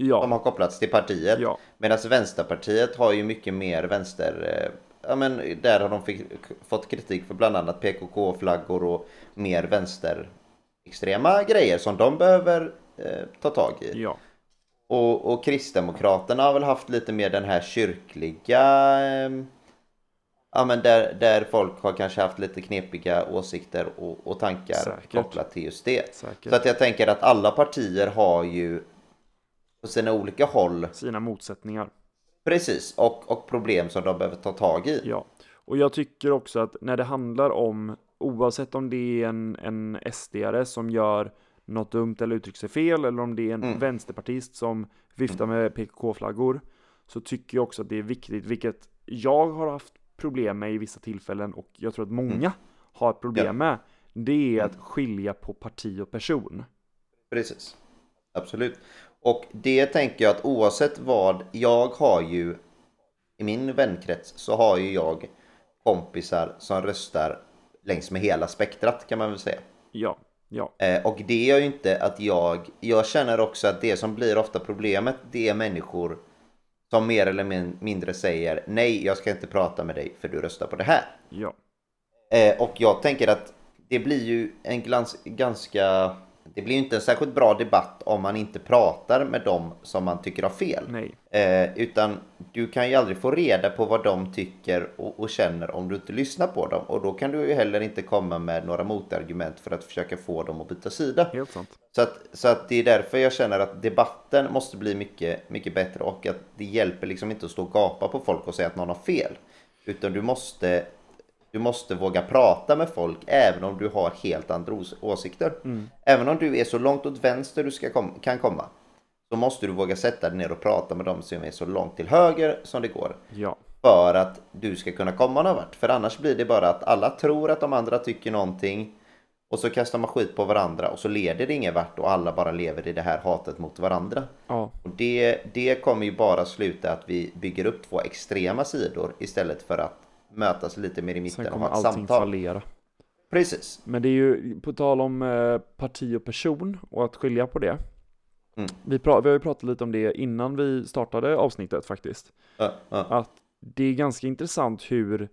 Ja, som har kopplats till partiet. ja, Medan Vänsterpartiet har ju mycket mer vänster... eh, Ja men där har de fick, fått kritik för bland annat PKK-flaggor och mer vänsterextrema grejer som de behöver eh, ta tag i. ja, Och, och Kristdemokraterna har väl haft lite mer den här kyrkliga... Eh, ja men där, där folk har kanske haft lite knepiga åsikter och, och tankar Säkert. kopplat till just det. säkert. Så att jag tänker att alla partier har ju på sina olika håll Sina motsättningar. Precis, och, och problem som de behöver ta tag i. Ja, och jag tycker också att när det handlar om, oavsett om det är en, en SD-are som gör något dumt eller uttrycker sig fel, eller om det är en Mm. vänsterpartist som viftar med PKK-flaggor, så tycker jag också att det är viktigt, vilket jag har haft problem med i vissa tillfällen, och jag tror att många Mm. har problem Ja. med, det är att skilja på parti och person. Precis, absolut. Och det tänker jag att oavsett vad, jag har ju i min vänkrets så har ju jag kompisar som röstar längs med hela spektrat kan man väl säga. Ja, ja, Eh, och det gör ju inte att jag, jag känner också att det som blir ofta problemet det är människor som mer eller min- mindre säger nej jag ska inte prata med dig för du röstar på det här. ja, Eh, och jag tänker att det blir ju en glans, ganska... Det blir inte en särskilt bra debatt om man inte pratar med dem som man tycker har fel. Eh, utan du kan ju aldrig få reda på vad de tycker och, och känner om du inte lyssnar på dem. Och då kan du ju heller inte komma med några motargument för att försöka få dem att byta sida. helt sant. Så att, så att det är därför jag känner att debatten måste bli mycket, mycket bättre och att det hjälper liksom inte att stå och gapa på folk och säga att någon har fel. Utan du måste Du måste våga prata med folk även om du har helt andra ås- åsikter. Mm. Även om du är så långt åt vänster du ska kom- kan komma. Så måste du våga sätta dig ner och prata med dem som är så långt till höger som det går. Ja, För att du ska kunna komma någon vart. För annars blir det bara att alla tror att de andra tycker någonting. Och så kastar man skit på varandra och så leder det ingen vart och alla bara lever i det här hatet mot varandra. ja, Och det, det kommer ju bara sluta att vi bygger upp två extrema sidor istället för att mötas lite mer i sen mitten och kommer ha ett allting samtal. fallera. Precis. Men det är ju på tal om eh, parti och person och att skilja på det. Mm. Vi, pra- vi har ju pratat lite om det innan vi startade avsnittet faktiskt. Ja, ja, Att det är ganska intressant hur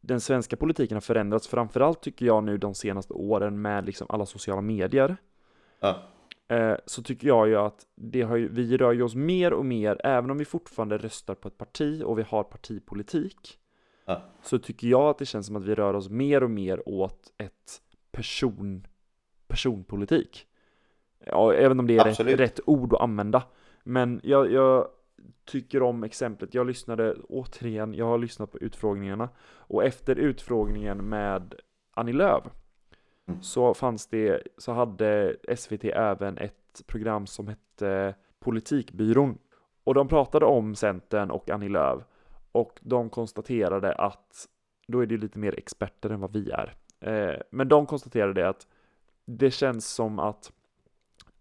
den svenska politiken har förändrats, framförallt tycker jag nu de senaste åren med liksom alla sociala medier. Eh, så tycker jag ju att det har ju, vi rör ju oss mer och mer, även om vi fortfarande röstar på ett parti och vi har partipolitik. Ja. Så tycker jag att det känns som att vi rör oss mer och mer åt ett person, personpolitik. Ja, även om det är rätt, rätt ord att använda. Men jag, jag tycker om exemplet. Jag lyssnade återigen, jag har lyssnat på utfrågningarna. Och efter utfrågningen med Annie Lööf Mm. så fanns det, så hade SVT även ett program som hette Politikbyrån. Och de pratade om Centern och Annie Lööf. Och de konstaterade att, då är det lite mer experter än vad vi är. Eh, men de konstaterade att det känns som att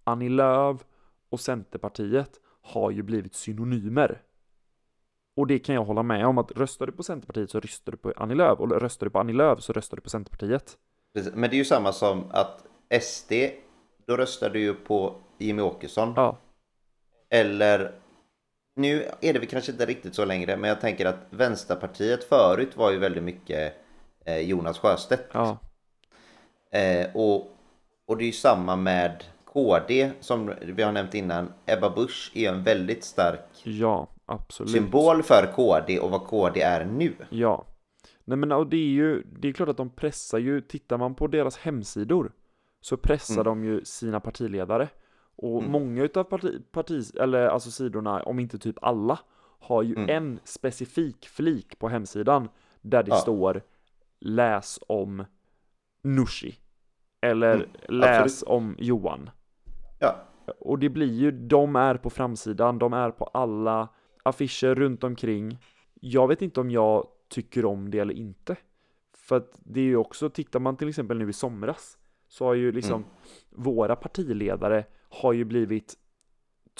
Annie Lööf och Centerpartiet har ju blivit synonymer. Och det kan jag hålla med om, att röstar du på Centerpartiet så röstar du på Annie Lööf, och röstar du på Annie Lööf så röstar du på Centerpartiet. precis. Men det är ju samma som att SD, då röstar du ju på Jimmy Åkesson. Ja, Eller nu är det väl kanske inte riktigt så längre, men jag tänker att Vänsterpartiet förut var ju väldigt mycket eh, Jonas Sjöstedt. ja, Eh, och, och det är ju samma med KD som vi har nämnt innan. Ebba Busch är en väldigt stark ja, symbol för KD och vad KD är nu. Ja. Nej men och det är ju, det är klart att de pressar ju, tittar man på deras hemsidor så pressar Mm. de ju sina partiledare. Och Mm. många utav parti, parti, eller alltså sidorna, om inte typ alla, har ju Mm. en specifik flik på hemsidan där det Ja. står läs om Nooshi. Eller Mm, läs om Johan. Ja, Och det blir ju, de är på framsidan, de är på alla affischer runt omkring. Jag vet inte om jag tycker om det eller inte. För att det är ju också, tittar man till exempel nu i somras, så har ju liksom Mm. våra partiledare har ju blivit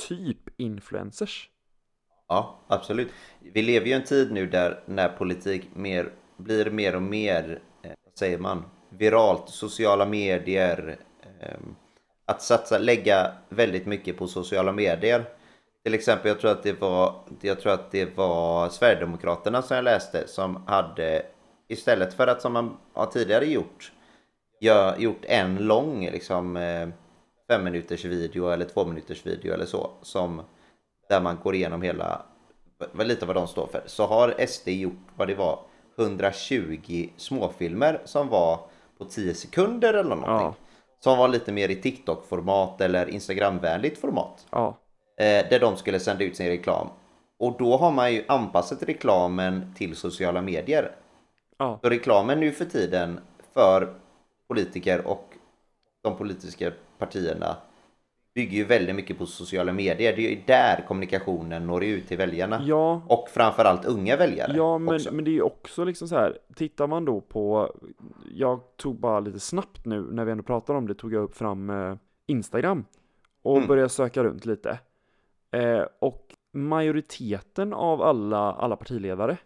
typ influencers. ja, absolut. Vi lever ju i en tid nu där när politik mer, blir mer och mer, eh, vad säger man, viralt, sociala medier. Eh, att satsa, lägga väldigt mycket på sociala medier. Till exempel, jag tror att det var, jag tror att det var Sverigedemokraterna som jag läste som hade istället för att som man har tidigare gjort, gör, gjort en lång liksom eh, fem minuters video eller två minuters video eller så som där man går igenom hela lite vad de står för så har SD gjort vad det var 120 småfilmer som var på 10 sekunder eller någonting. Ja. Som var lite mer i TikTok-format eller Instagram-vänligt format. Ja, Eh, där de skulle sända ut sin reklam. Och då har man ju anpassat reklamen till sociala medier. ja, Så reklamen nu för tiden för politiker och de politiska partierna bygger ju väldigt mycket på sociala medier. Det är ju där kommunikationen når ut till väljarna. ja, Och framförallt unga väljare. Ja, men, också. men det är ju också liksom så här, tittar man då på, jag tog bara lite snabbt nu när vi ändå pratar om det, tog jag upp fram eh, Instagram och Mm. började söka runt lite. Eh, och majoriteten av alla, alla partiledare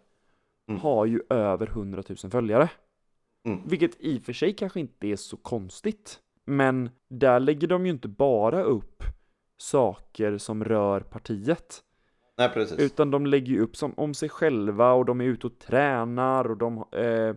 Mm. har ju över 100 000 följare. Mm. Vilket i och för sig kanske inte är så konstigt. Men där lägger de ju inte bara upp saker som rör partiet. Nej, precis. Utan de lägger ju upp som, om sig själva och de är ute och tränar och de eh,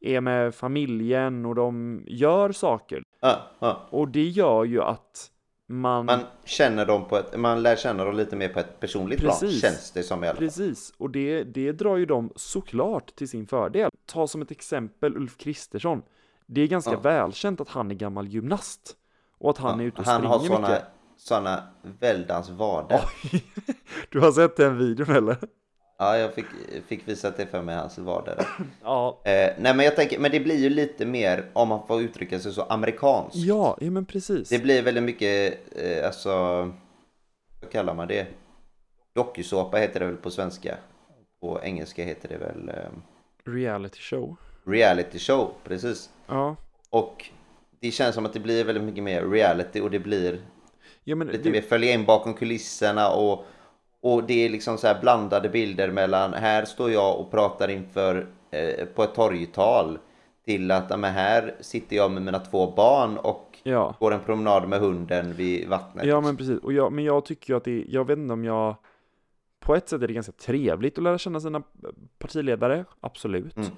är med familjen och de gör saker. Ja, ja. Och det gör ju att man... Man känner dem på ett, man lär känna dem lite mer på ett personligt plan. Precis. Känns det som i alla fall. Precis, och det, det drar ju dem såklart till sin fördel. Ta som ett exempel Ulf Kristersson. Det är ganska Ja. välkänt att han är gammal gymnast. Och att han är ute och Han har springer såna, mycket. såna väldans vader. Oj, [LAUGHS] du har sett den videon eller? Ja, jag fick, fick visat det för mig, hans vader. [CLEARS THROAT] Ja, Eh, nej men jag tänker, men det blir ju lite mer, om man får uttrycka sig så, amerikanskt. ja, ja men precis. Det blir väldigt mycket, eh, alltså, vad kallar man det? Dokusåpa heter det väl på svenska. På engelska heter det väl eh, Reality show. Reality show, precis. Ja, Och det känns som att det blir väldigt mycket mer reality och det blir ja lite det, mer följa in bakom kulisserna och, och det är liksom så här blandade bilder mellan här står jag och pratar inför eh, på ett torgtal till att men här sitter jag med mina två barn och ja. går en promenad med hunden vid vattnet. Ja men precis, och jag, men jag tycker ju att det, jag vet inte om jag På ett sätt är det ganska trevligt att lära känna sina partiledare, absolut Mm.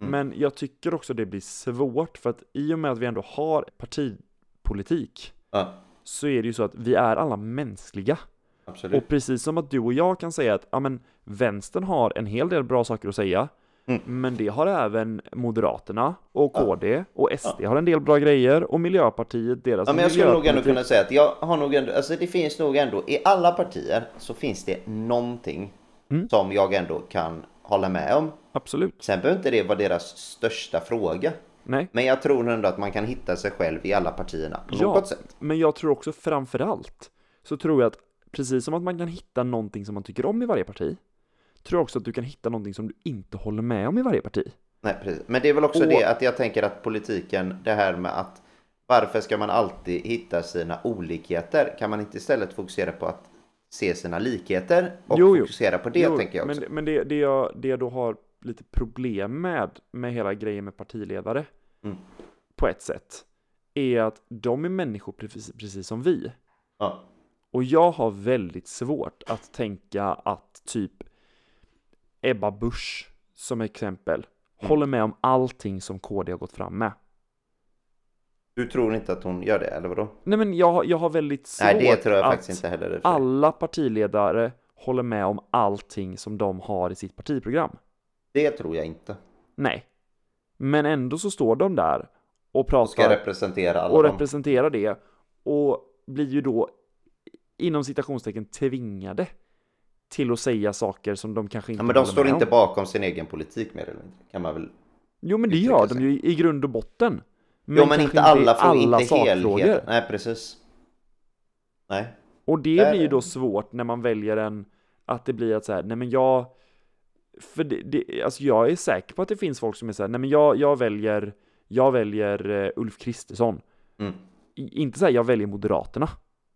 Mm. Men jag tycker också det blir svårt för att i och med att vi ändå har partipolitik Ja, Så är det ju så att vi är alla mänskliga absolut. Och precis som att du och jag kan säga att ja, men, vänstern har en hel del bra saker att säga Mm. Men det har även Moderaterna och Ja. KD och SD har en del bra grejer och Miljöpartiet deras Ja, men jag skulle nog ändå kunna säga att jag har nog ändå, alltså det finns nog ändå, i alla partier så finns det någonting Mm. som jag ändå kan hålla med om. Absolut, Sen behöver inte det vara deras största fråga. nej Men jag tror ändå att man kan hitta sig själv i alla partierna på Ja. något sätt. Men jag tror också framförallt så tror jag att precis som att man kan hitta någonting som man tycker om i varje parti tror jag också att du kan hitta någonting som du inte håller med om i varje parti. Nej, precis. Men det är väl också Och- det att jag tänker att politiken, det här med att varför ska man alltid hitta sina olikheter? Kan man inte istället fokusera på att se sina likheter och Jo, jo. fokusera på det Jo, tänker jag också. Men, men det, det, jag, det jag då har lite problem med, med hela grejen med partiledare, Mm. på ett sätt, är att de är människor precis, precis som vi. Ja. Och jag har väldigt svårt att tänka att typ Ebba Busch som exempel Mm. håller med om allting som KD har gått fram med. Du tror inte att hon gör det, eller vadå? Nej men jag, jag har väldigt svårt Nej, det tror jag att faktiskt inte heller. alla partiledare håller med om allting som de har i sitt partiprogram. Det tror jag inte. Nej. Men ändå så står de där och Och ska pratar representera alla och dem. representerar det och blir ju då inom citationstecken tvingade till att säga saker som de kanske inte Ja, men de står inte om. bakom sin egen politik mer eller mindre. Kan man väl... Jo men det gör sig. de ju i grund och botten. Jo, men inte alla, i får inte sakfrågor. helheten. Nej, precis. Nej. Och det Där- blir ju då svårt när man väljer en, att det blir att så här, nej men jag, för det, det, alltså jag är säker på att det finns folk som är så här, nej men jag, jag väljer, jag väljer eh, Ulf Kristersson. Mm. Inte så här, jag väljer Moderaterna.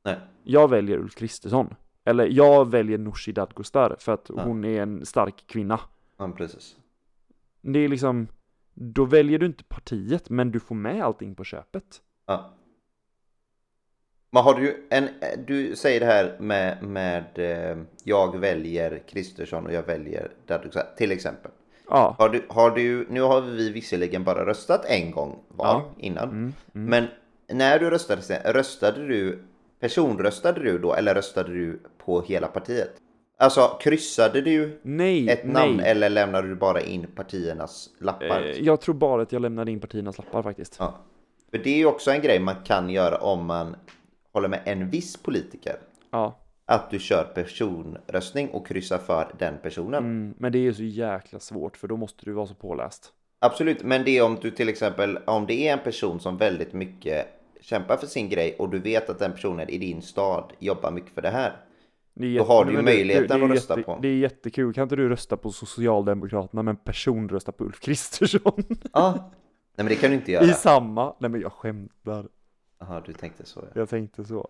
Nej. Jag väljer Ulf Kristersson. Eller jag väljer Nooshi Dadgostar för att Ja. hon är en stark kvinna. Ja, precis. Det är liksom, då väljer du inte partiet, men du får med allting på köpet. Ja. Men har du en, du säger det här med, med eh, jag väljer Kristersson och jag väljer Dadusha till exempel. Ja. Har du, har du, nu har vi visserligen bara röstat en gång var Ja. innan. Mm, mm. Men när du röstade, röstade du, personröstade du då eller röstade du på hela partiet? Alltså kryssade du Nej, ett namn nej. eller lämnade du bara in partiernas lappar? Eh, Jag tror bara att jag lämnade in partiernas lappar faktiskt. Ja. För det är ju också en grej man kan göra om man håller med en viss politiker. Ja. Att du kör personröstning och kryssar för den personen. Mm, men det är ju så jäkla svårt för då måste du vara så påläst. Absolut, men det är om du till exempel, om det är en person som väldigt mycket kämpar för sin grej och du vet att den personen i din stad jobbar mycket för det här. Det är Då har du ju det- möjligheten det är att rösta jätte, på. Det är jättekul. Kan inte du rösta på Socialdemokraterna men personrösta på Ulf Kristersson? Ja. Nej men det kan du inte göra. I samma... Nej men jag skämtar. Jaha, du tänkte så ja. Jag tänkte så.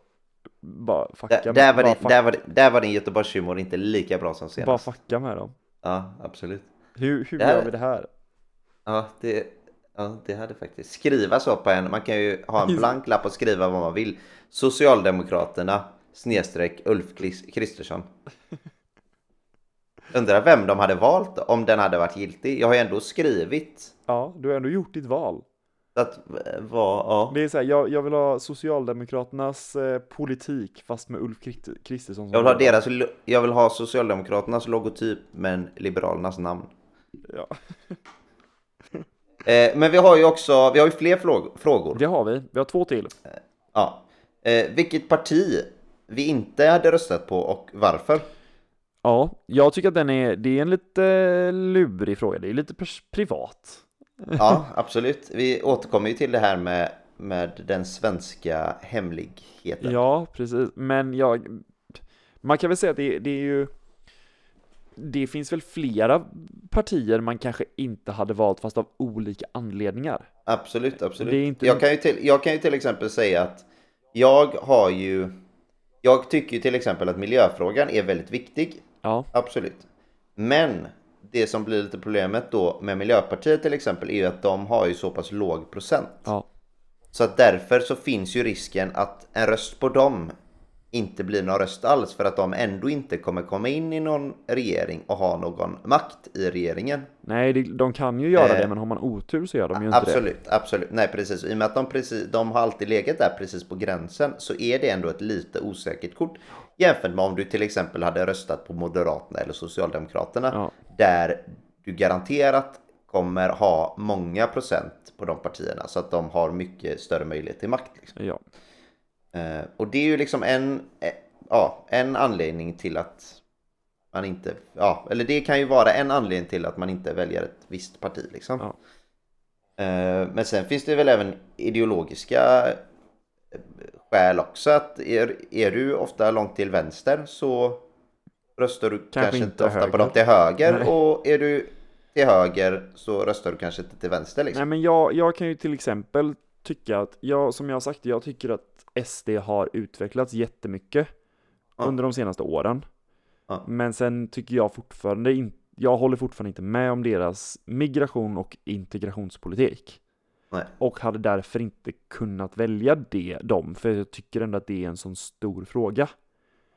Bara fucka Där, med, där, bara, fuck, där, var, där var din Göteborgshumor inte lika bra som bara senast. fucka med dem. Ja, absolut. Hur, hur Det här- gör vi det här? Ja det, ja, det hade faktiskt. Skriva så på en, man kan ju ha en [LAUGHS] blank lapp och skriva vad man vill. Socialdemokraterna snedstreck Ulf Kris- Kristersson. Undrar vem de hade valt om den hade varit giltig. Jag har ju ändå skrivit Ja, du har ändå gjort ditt val. att vad, ja. Det är så här, jag, jag vill ha Socialdemokraternas eh, politik fast med Ulf Krist- Kristersson Jag vill ha deras, jag vill ha Socialdemokraternas logotyp men Liberalernas namn. Ja, Eh, men vi har ju också, vi har ju fler fråg- frågor. det har vi. Vi har två till. Ja. Eh, vilket parti vi inte hade röstat på och varför? Ja, jag tycker att den är, det är en lite lurig fråga, det är lite privat. Ja, [LAUGHS] absolut. Vi återkommer ju till det här med, med den svenska hemligheten. Ja, precis. Men jag, man kan väl säga att det, det är ju, det finns väl flera partier man kanske inte hade valt fast av olika anledningar. Absolut, absolut. Det är inte- jag, kan ju till, jag kan ju till exempel säga att jag har ju... Jag tycker ju till exempel att miljöfrågan är väldigt viktig. Ja, Absolut. Men det som blir lite problemet då med Miljöpartiet till exempel är ju att de har ju så pass låg procent. ja, Så att därför så finns ju risken att en röst på dem inte blir någon röst alls för att de ändå inte kommer komma in i någon regering och ha någon makt i regeringen. nej, det, de kan ju göra Eh, det, men har man otur så gör de ju inte det. Absolut, absolut. Nej precis. I och med att de, precis, de har alltid legat där precis på gränsen så är det ändå ett lite osäkert kort. Jämfört med om du till exempel hade röstat på Moderaterna eller Socialdemokraterna. Ja. Där du garanterat kommer ha många procent på de partierna så att de har mycket större möjlighet till makt. Liksom. Ja, Eh, och det är ju liksom en, eh, ja, en anledning till att man inte, ja, eller det kan ju vara en anledning till att man inte väljer ett visst parti liksom. Ja. Eh, men sen finns det väl även ideologiska eh, skäl också att är, är du ofta långt till vänster så röstar du kanske, inte inte ofta på höger. dem till höger Nej. och är du till höger så röstar du kanske inte till vänster liksom. nej men jag, jag kan ju till exempel tycka att, jag, som jag har sagt, jag tycker att SD har utvecklats jättemycket Ja. under de senaste åren. Ja. Men sen tycker jag fortfarande inte, jag håller fortfarande inte med om deras migration och integrationspolitik. Nej. Och hade därför inte kunnat välja det, dem, för jag tycker ändå att det är en sån stor fråga.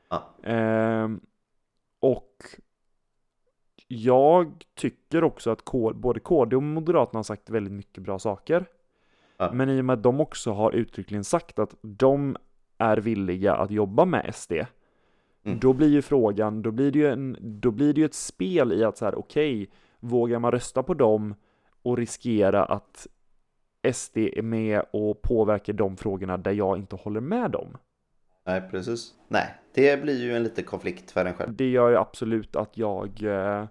Ja. Ehm, och jag tycker också att K, både KD och Moderaterna har sagt väldigt mycket bra saker. Ja. Men i och med att de också har uttryckligen sagt att de är villiga att jobba med SD, Mm. då blir ju frågan, då blir det ju, en, då blir det ju ett spel i att så här, okej, vågar man rösta på dem och riskera att SD är med och påverkar de frågorna där jag inte håller med dem? Nej precis. Nej, det blir ju en liten konflikt för en själv. Det gör ju absolut att jag eh,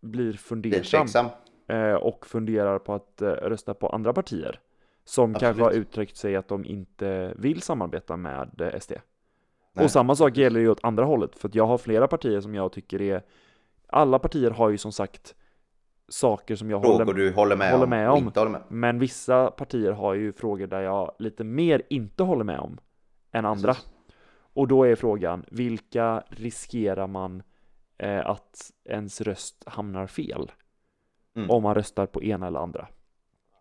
blir Blir fundersam tveksam. Eh, och funderar på att eh, rösta på andra partier som kanske Absolut. har uttryckt sig att de inte vill samarbeta med eh, SD. Nej. Och samma sak gäller ju åt andra hållet, för att jag har flera partier som jag tycker är Alla partier har ju som sagt saker som jag Frågor håller du håller med håller om med om. inte håller med. Men vissa partier har ju frågor där jag lite mer inte håller med om än andra. Precis. Och då är frågan, vilka riskerar man eh, att ens röst hamnar fel? Mm. Om man röstar på ena eller andra.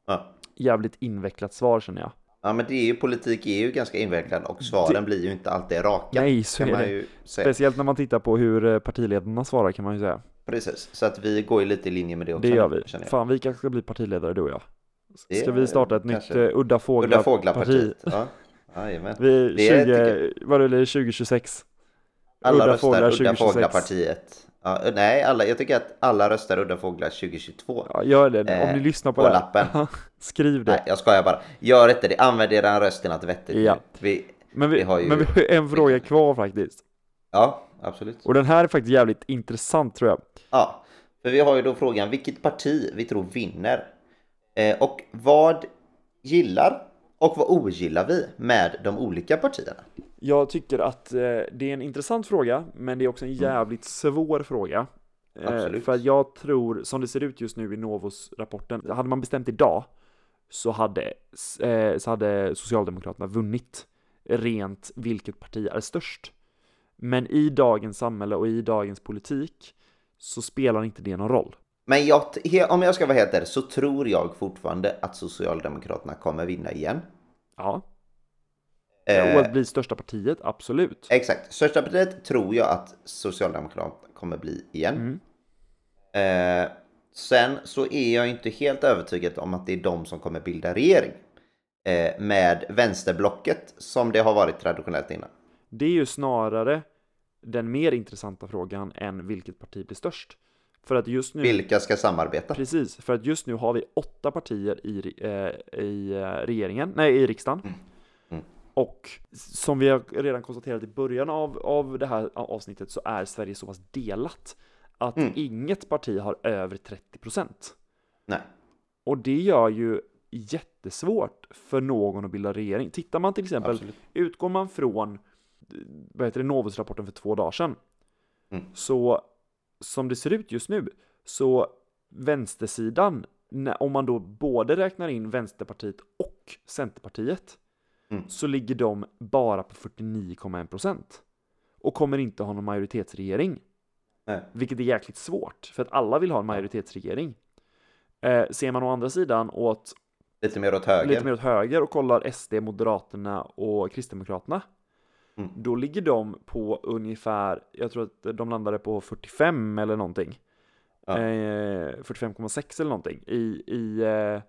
Ja. Jävligt invecklat svar känner jag. ja men det är ju, politik är ju ganska invecklad och svaren blir ju inte alltid raka. Nej, så kan är man det. ju säga. Speciellt när man tittar på hur eh, partiledarna svarar kan man ju säga. Precis, så att vi går ju lite i linje med det också. Det gör vi. Fan, vi kanske ska bli partiledare du och jag. Det Ska vi starta ett kanske- nytt uh, Udda Udda Fåglar-parti? Fåglar-partiet. Ja. Jajamän. Vi, Det är 20, vad det, 2026? Alla Udda röstar Fåglar Udda 2026. Fåglar-partiet. Ja, nej, alla, jag tycker att alla röstar Udda Fåglar 2022. Ja, gör det. Om Eh, ni lyssnar på, på det. lappen. [LAUGHS] Skriv det. Nej, jag skojar bara. Gör inte det. Använd er röst till något vettigt. Ja. Vi, men, vi, vi har ju- men vi har en fråga kvar faktiskt. ja, absolut. Och den här är faktiskt jävligt intressant tror jag. Ja, för vi har ju då frågan vilket parti vi tror vinner. Eh, och vad gillar och vad ogillar vi med de olika partierna? Jag tycker att eh, det är en intressant fråga, men det är också en jävligt svår fråga. Eh, Absolut. för att jag tror, som det ser ut just nu i Novos-rapporten, hade man bestämt idag så hade, eh, så hade Socialdemokraterna vunnit rent vilket parti är störst. Men i dagens samhälle och i dagens politik så spelar inte det någon roll. Men jag, om jag ska vara helt ärlig så tror jag fortfarande att Socialdemokraterna kommer vinna igen. Ja, Eh, och att bli största partiet, absolut. Exakt. Största partiet tror jag att Socialdemokraterna kommer bli igen. Mm. Eh, sen så är jag inte helt övertygad om att det är de som kommer bilda regering. Eh, med vänsterblocket som det har varit traditionellt innan. Det är ju snarare den mer intressanta frågan än vilket parti blir störst. För att just nu, Vilka ska samarbeta? precis, för att just nu har vi åtta partier i, eh, i eh, regeringen, nej i riksdagen. Mm. Och som vi har redan konstaterat i början av, av det här avsnittet så är Sverige så pass delat att Mm. inget parti har över 30 procent. Nej. Och det gör ju jättesvårt för någon att bilda regering. Tittar man till exempel, Absolut. utgår man från vad heter det, Novus-rapporten för två dagar sedan, Mm. så som det ser ut just nu, så vänstersidan, om man då både räknar in Vänsterpartiet och Centerpartiet, Mm. så ligger de bara på 49,1 procent och kommer inte ha någon majoritetsregering. Nej. Vilket är jäkligt svårt, för att alla vill ha en majoritetsregering. Eh, ser man å andra sidan åt Lite mer åt höger. lite mer åt höger och kollar SD, Moderaterna och Kristdemokraterna. Mm. Då ligger de på ungefär, jag tror att de landade på 45 eller någonting. Ja. Eh, 45,6 eller någonting i, i eh,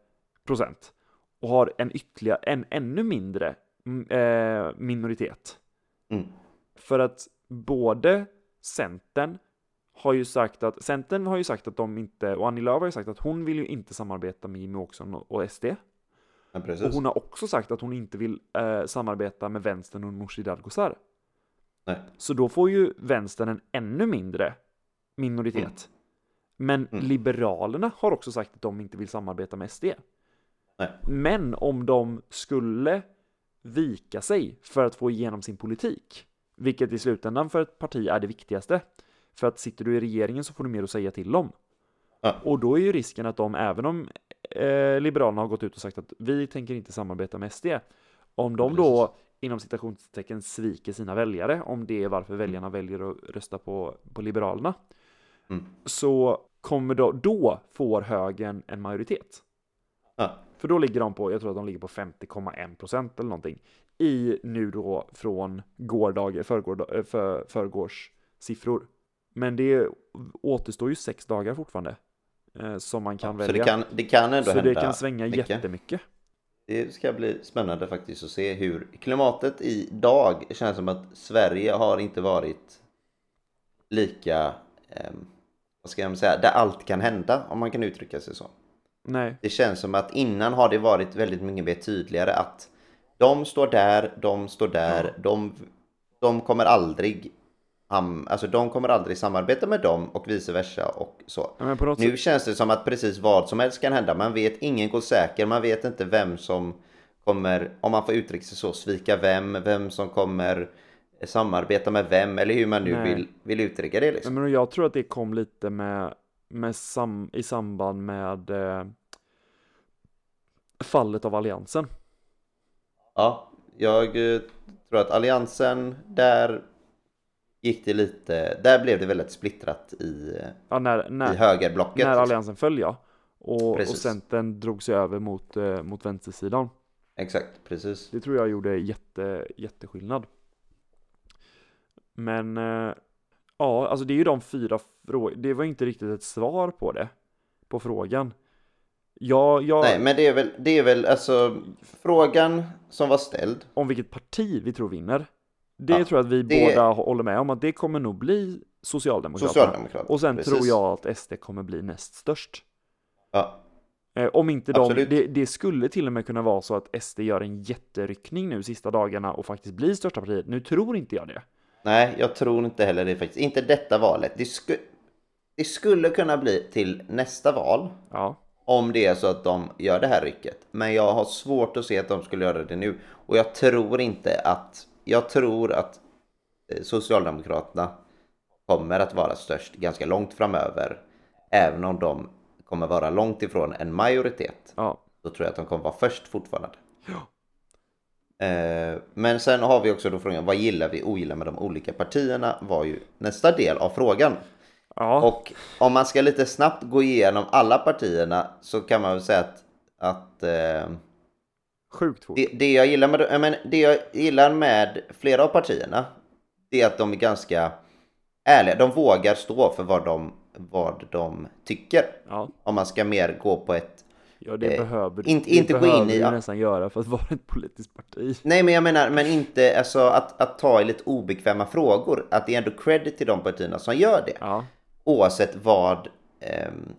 procent. Och har en ytterligare, en ännu mindre mm, eh, minoritet. Mm. För att både Centern har ju sagt att, Centern har ju sagt att de inte, och Annie Lööf har ju sagt att hon vill ju inte samarbeta med Jimmie Åkesson och och SD. Ja, Och hon har också sagt att hon inte vill eh, samarbeta med vänstern och Nooshi Dadgostar. Nej. Så då får ju vänstern en ännu mindre minoritet. Men Mm. Liberalerna har också sagt att de inte vill samarbeta med SD. Nej. Men om de skulle vika sig för att få igenom sin politik, vilket i slutändan för ett parti är det viktigaste, för att sitter du i regeringen så får du mer att säga till om. Ja. Och då är ju risken att de, även om eh, Liberalerna har gått ut och sagt att vi tänker inte samarbeta med SD, om de då inom citationstecken sviker sina väljare, om det är varför väljarna väljer att rösta på, på Liberalerna, Mm. så kommer då, då får högern en majoritet. Ja. För då ligger de på, jag tror att de ligger på 50,1 procent eller någonting. I nu då från gårdag, förgår, för, förgårs siffror. Men det återstår ju sex dagar fortfarande. Eh, som man kan så välja. det kan, det kan ändå så hända det kan svänga mycket. jättemycket. Det ska bli spännande faktiskt att se hur klimatet idag känns som att Sverige har inte varit lika, ehm, vad ska jag säga, där allt kan hända om man kan uttrycka sig så. Nej, Det känns som att innan har det varit väldigt mycket mer tydligare att de står där, de står där, de, de kommer aldrig ham- alltså de kommer aldrig samarbeta med dem och vice versa och så. Ja, Nu känns det som att precis vad som helst kan hända. Man vet, ingen går säker. Man vet inte vem som kommer, om man får uttrycka sig så, svika vem, vem som kommer samarbeta med vem eller hur man nu Nej. vill, vill uttrycka det. Liksom. men jag tror att det kom lite med, med sam, i samband med eh, fallet av alliansen. Ja, jag eh, tror att alliansen, där gick det lite, där blev det väldigt splittrat i, Ja, när, i när, högerblocket. när alliansen föll ja. Och, och. Centern drog sig över mot, eh, mot vänstersidan. Exakt, precis. Det tror jag gjorde jätte, jätteskillnad. Men eh, ja, alltså det är ju de fyra frågorna. Det var inte riktigt ett svar på det. På frågan. Ja, jag, Nej, men det är väl, det är väl alltså frågan som var ställd. om vilket parti vi tror vinner. Det Ja, tror jag att vi det- båda håller med om att det kommer nog bli Socialdemokraterna. Socialdemokraterna. Och sen precis. tror jag att SD kommer bli näst störst. Ja, Eh, om inte de, det, det skulle till och med kunna vara så att SD gör en jätteryckning nu sista dagarna och faktiskt blir största partiet. Nu tror inte jag det. Nej, jag tror inte heller det faktiskt. Inte detta valet. Det, sku... det skulle kunna bli till nästa val. Ja, Om det är så att de gör det här rycket. Men jag har svårt att se att de skulle göra det nu. Och jag tror inte att... Jag tror att eh, Socialdemokraterna kommer att vara störst ganska långt framöver. Även om de kommer vara långt ifrån en majoritet. ja, Då tror jag att de kommer vara först fortfarande. Eh, Men sen har vi också då frågan, vad gillar vi ogillar med de olika partierna? Var ju nästa del av frågan. ja. Och om man ska lite snabbt gå igenom alla partierna så kan man väl säga att, att eh, Sjukt fort. det, det, jag gillar med, ja, men det jag gillar med flera av partierna det är att de är ganska ärliga. De vågar stå för vad de, vad de tycker. Ja, Om man ska mer gå på ett ja det Eh, behöver, inte- det inte gå in behöver i- ja. nästan göra för att vara ett politiskt parti. Nej men jag menar, men inte alltså att, att ta i lite obekväma frågor. Att det är ändå credit till de partierna som gör det. Ja, Oavsett vad ehm,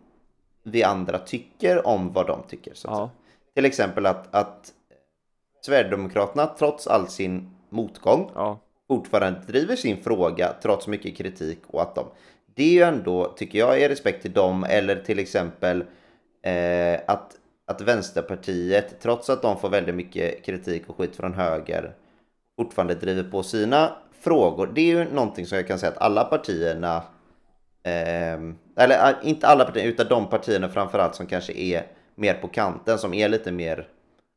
vi andra tycker om vad de tycker. Så att ja. Till exempel att, att Sverigedemokraterna trots all sin motgång Ja, fortfarande driver sin fråga trots mycket kritik och att de det är ju ändå, tycker jag, är respekt till dem eller till exempel eh, att, att Vänsterpartiet, trots att de får väldigt mycket kritik och skit från höger, fortfarande driver på sina frågor. Det är ju någonting som jag kan säga att alla partierna, eh, eller äh, inte alla partier, utan de partierna framförallt som kanske är mer på kanten, som är lite mer,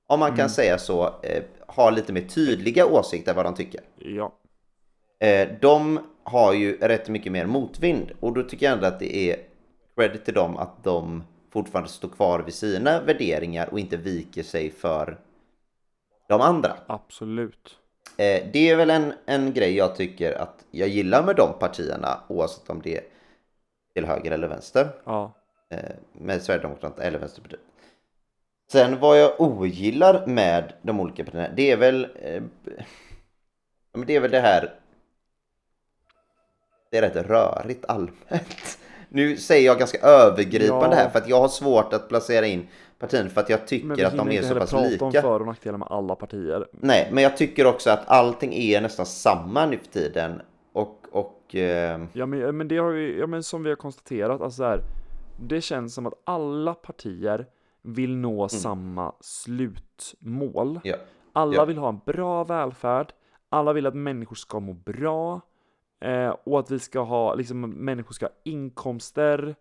om man kan säga så, eh, har lite mer tydliga åsikter vad de tycker. ja, Eh, de har ju rätt mycket mer motvind och då tycker jag ändå att det är credit till dem att de fortfarande står kvar vid sina värderingar och inte viker sig för de andra. absolut. Eh, det är väl en, en grej jag tycker att jag gillar med de partierna oavsett om det är till höger eller vänster. Ja, Eh, med Sverigedemokraterna eller Vänsterpartiet. Sen vad jag ogillar med de olika partierna, det är väl eh, men det är väl det här det är rätt rörigt allmänt. [LAUGHS] Nu säger jag ganska övergripande Ja. här för att jag har svårt att placera in partierna för att jag men tycker vi att de är inte så pass prata om lika. för och nackdelar med alla partier. Nej, men jag tycker också att allting är nästan samma nu för tiden. Och, och eh, Ja men, men det har vi, ja men som vi har konstaterat, alltså så här, det känns som att alla partier vill nå samma slutmål. Mm. ja, Alla Ja. vill ha en bra välfärd, alla vill att människor ska må bra eh, och att vi ska ha, liksom människor ska ha inkomster,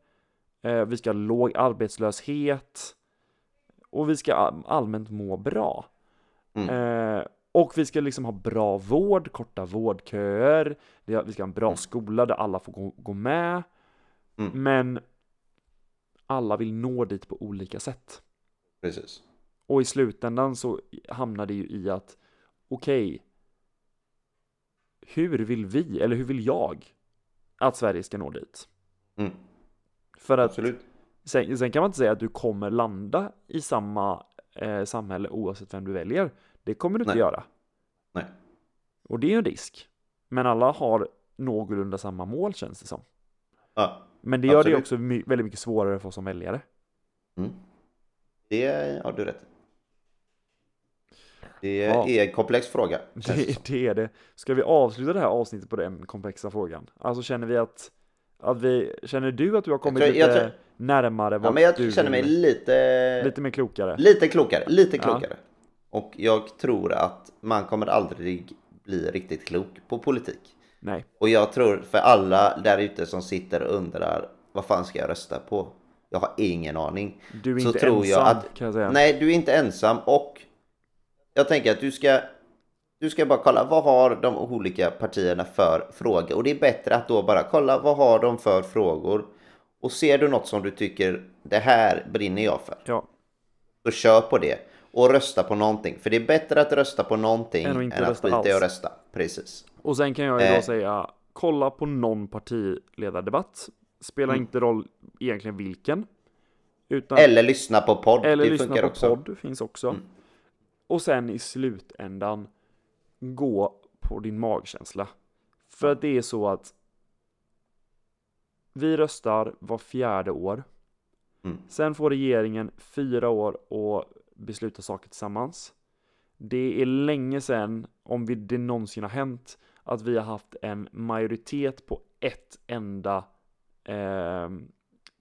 eh, vi ska ha låg arbetslöshet och vi ska all- allmänt må bra. Mm. Eh, och vi ska liksom ha bra vård, korta vårdköer, vi ska ha en bra skola där alla får gå, gå med. Mm. Men alla vill nå dit på olika sätt. precis. Och i slutändan så hamnar det ju i att okej, hur vill vi, eller hur vill jag att Sverige ska nå dit? Mm, För att absolut. sen, sen kan man inte säga att du kommer landa i samma eh, samhälle oavsett vem du väljer. Det kommer du inte Nej. göra. Nej. Och det är ju en risk. Men alla har någorlunda samma mål känns det som. Ja, Men det gör det Absolut. också my- väldigt mycket svårare för oss som väljare. mm. Det har du rätt. Det Ja. är en komplex fråga. det. Det, det är det. Ska vi avsluta det här avsnittet på den komplexa frågan? Alltså känner vi att, att vi, känner du att du har kommit tror- jag lite tror- närmare Ja, men jag du känner mig lite, lite mer klokare? lite klokare. Lite Ja. klokare. Och jag tror att man kommer aldrig bli riktigt klok på politik. Nej, Och jag tror för alla där ute som sitter och undrar vad fan ska jag rösta på? Jag har ingen aning. du är Så inte tror ensam att- kan jag säga. Nej, du är inte ensam och jag tänker att du ska du ska bara kolla vad har de olika partierna för frågor och det är bättre att då bara kolla vad har de för frågor och ser du något som du tycker det här brinner jag för Ja, så kör på det och rösta på någonting för det är bättre att rösta på någonting Än att än, att skita i att rösta. Precis. och sen kan jag ju Eh. då säga, kolla på någon partiledardebatt. Spelar Mm. inte roll egentligen vilken. Utan, Eller lyssna på podd. eller det lyssna funkar på också. podd, finns också. Mm. Och sen i slutändan, gå på din magkänsla. För att det är så att vi röstar var fjärde år. Mm. Sen får regeringen fyra år att besluta saker tillsammans. Det är länge sedan, om det någonsin har hänt, att vi har haft en majoritet på ett enda eh,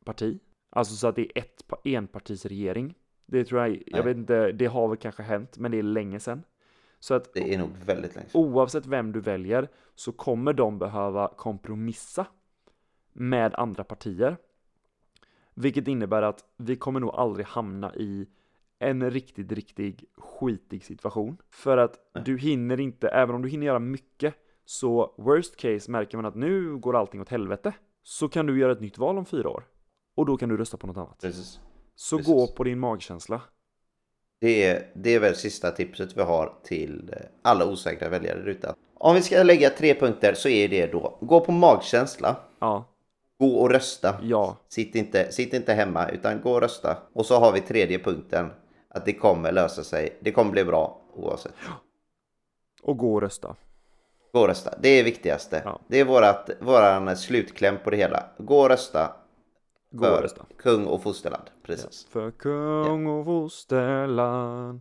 parti. Alltså så att det är ett pa- enpartisregering. Det tror jag, jag Nej. vet inte, det har väl kanske hänt, men det är länge sedan. Så att Det är nog väldigt länge sedan. oavsett vem du väljer så kommer de behöva kompromissa med andra partier. Vilket innebär att vi kommer nog aldrig hamna i en riktigt, riktigt skitig situation. För att du hinner inte, även om du hinner göra mycket, så worst case märker man att nu går allting åt helvete. Så kan du göra ett nytt val om fyra år. Och då kan du rösta på något annat. Precis. Så precis. gå på din magkänsla. Det är, det är väl sista tipset vi har till eh, alla osäkra väljare ute. Om vi ska lägga tre punkter så är det då gå på magkänsla, Ja, gå och rösta. ja, Sitt inte, sitt inte hemma utan gå och rösta. Och så har vi tredje punkten att det kommer lösa sig. Det kommer bli bra oavsett. och gå och rösta. Gå och rösta. Det är viktigaste. Ja. Det är vårat, våran slutkläm på det hela. Gå och rösta Gå och rösta. kung och fosterland. Precis. För kung och fosterland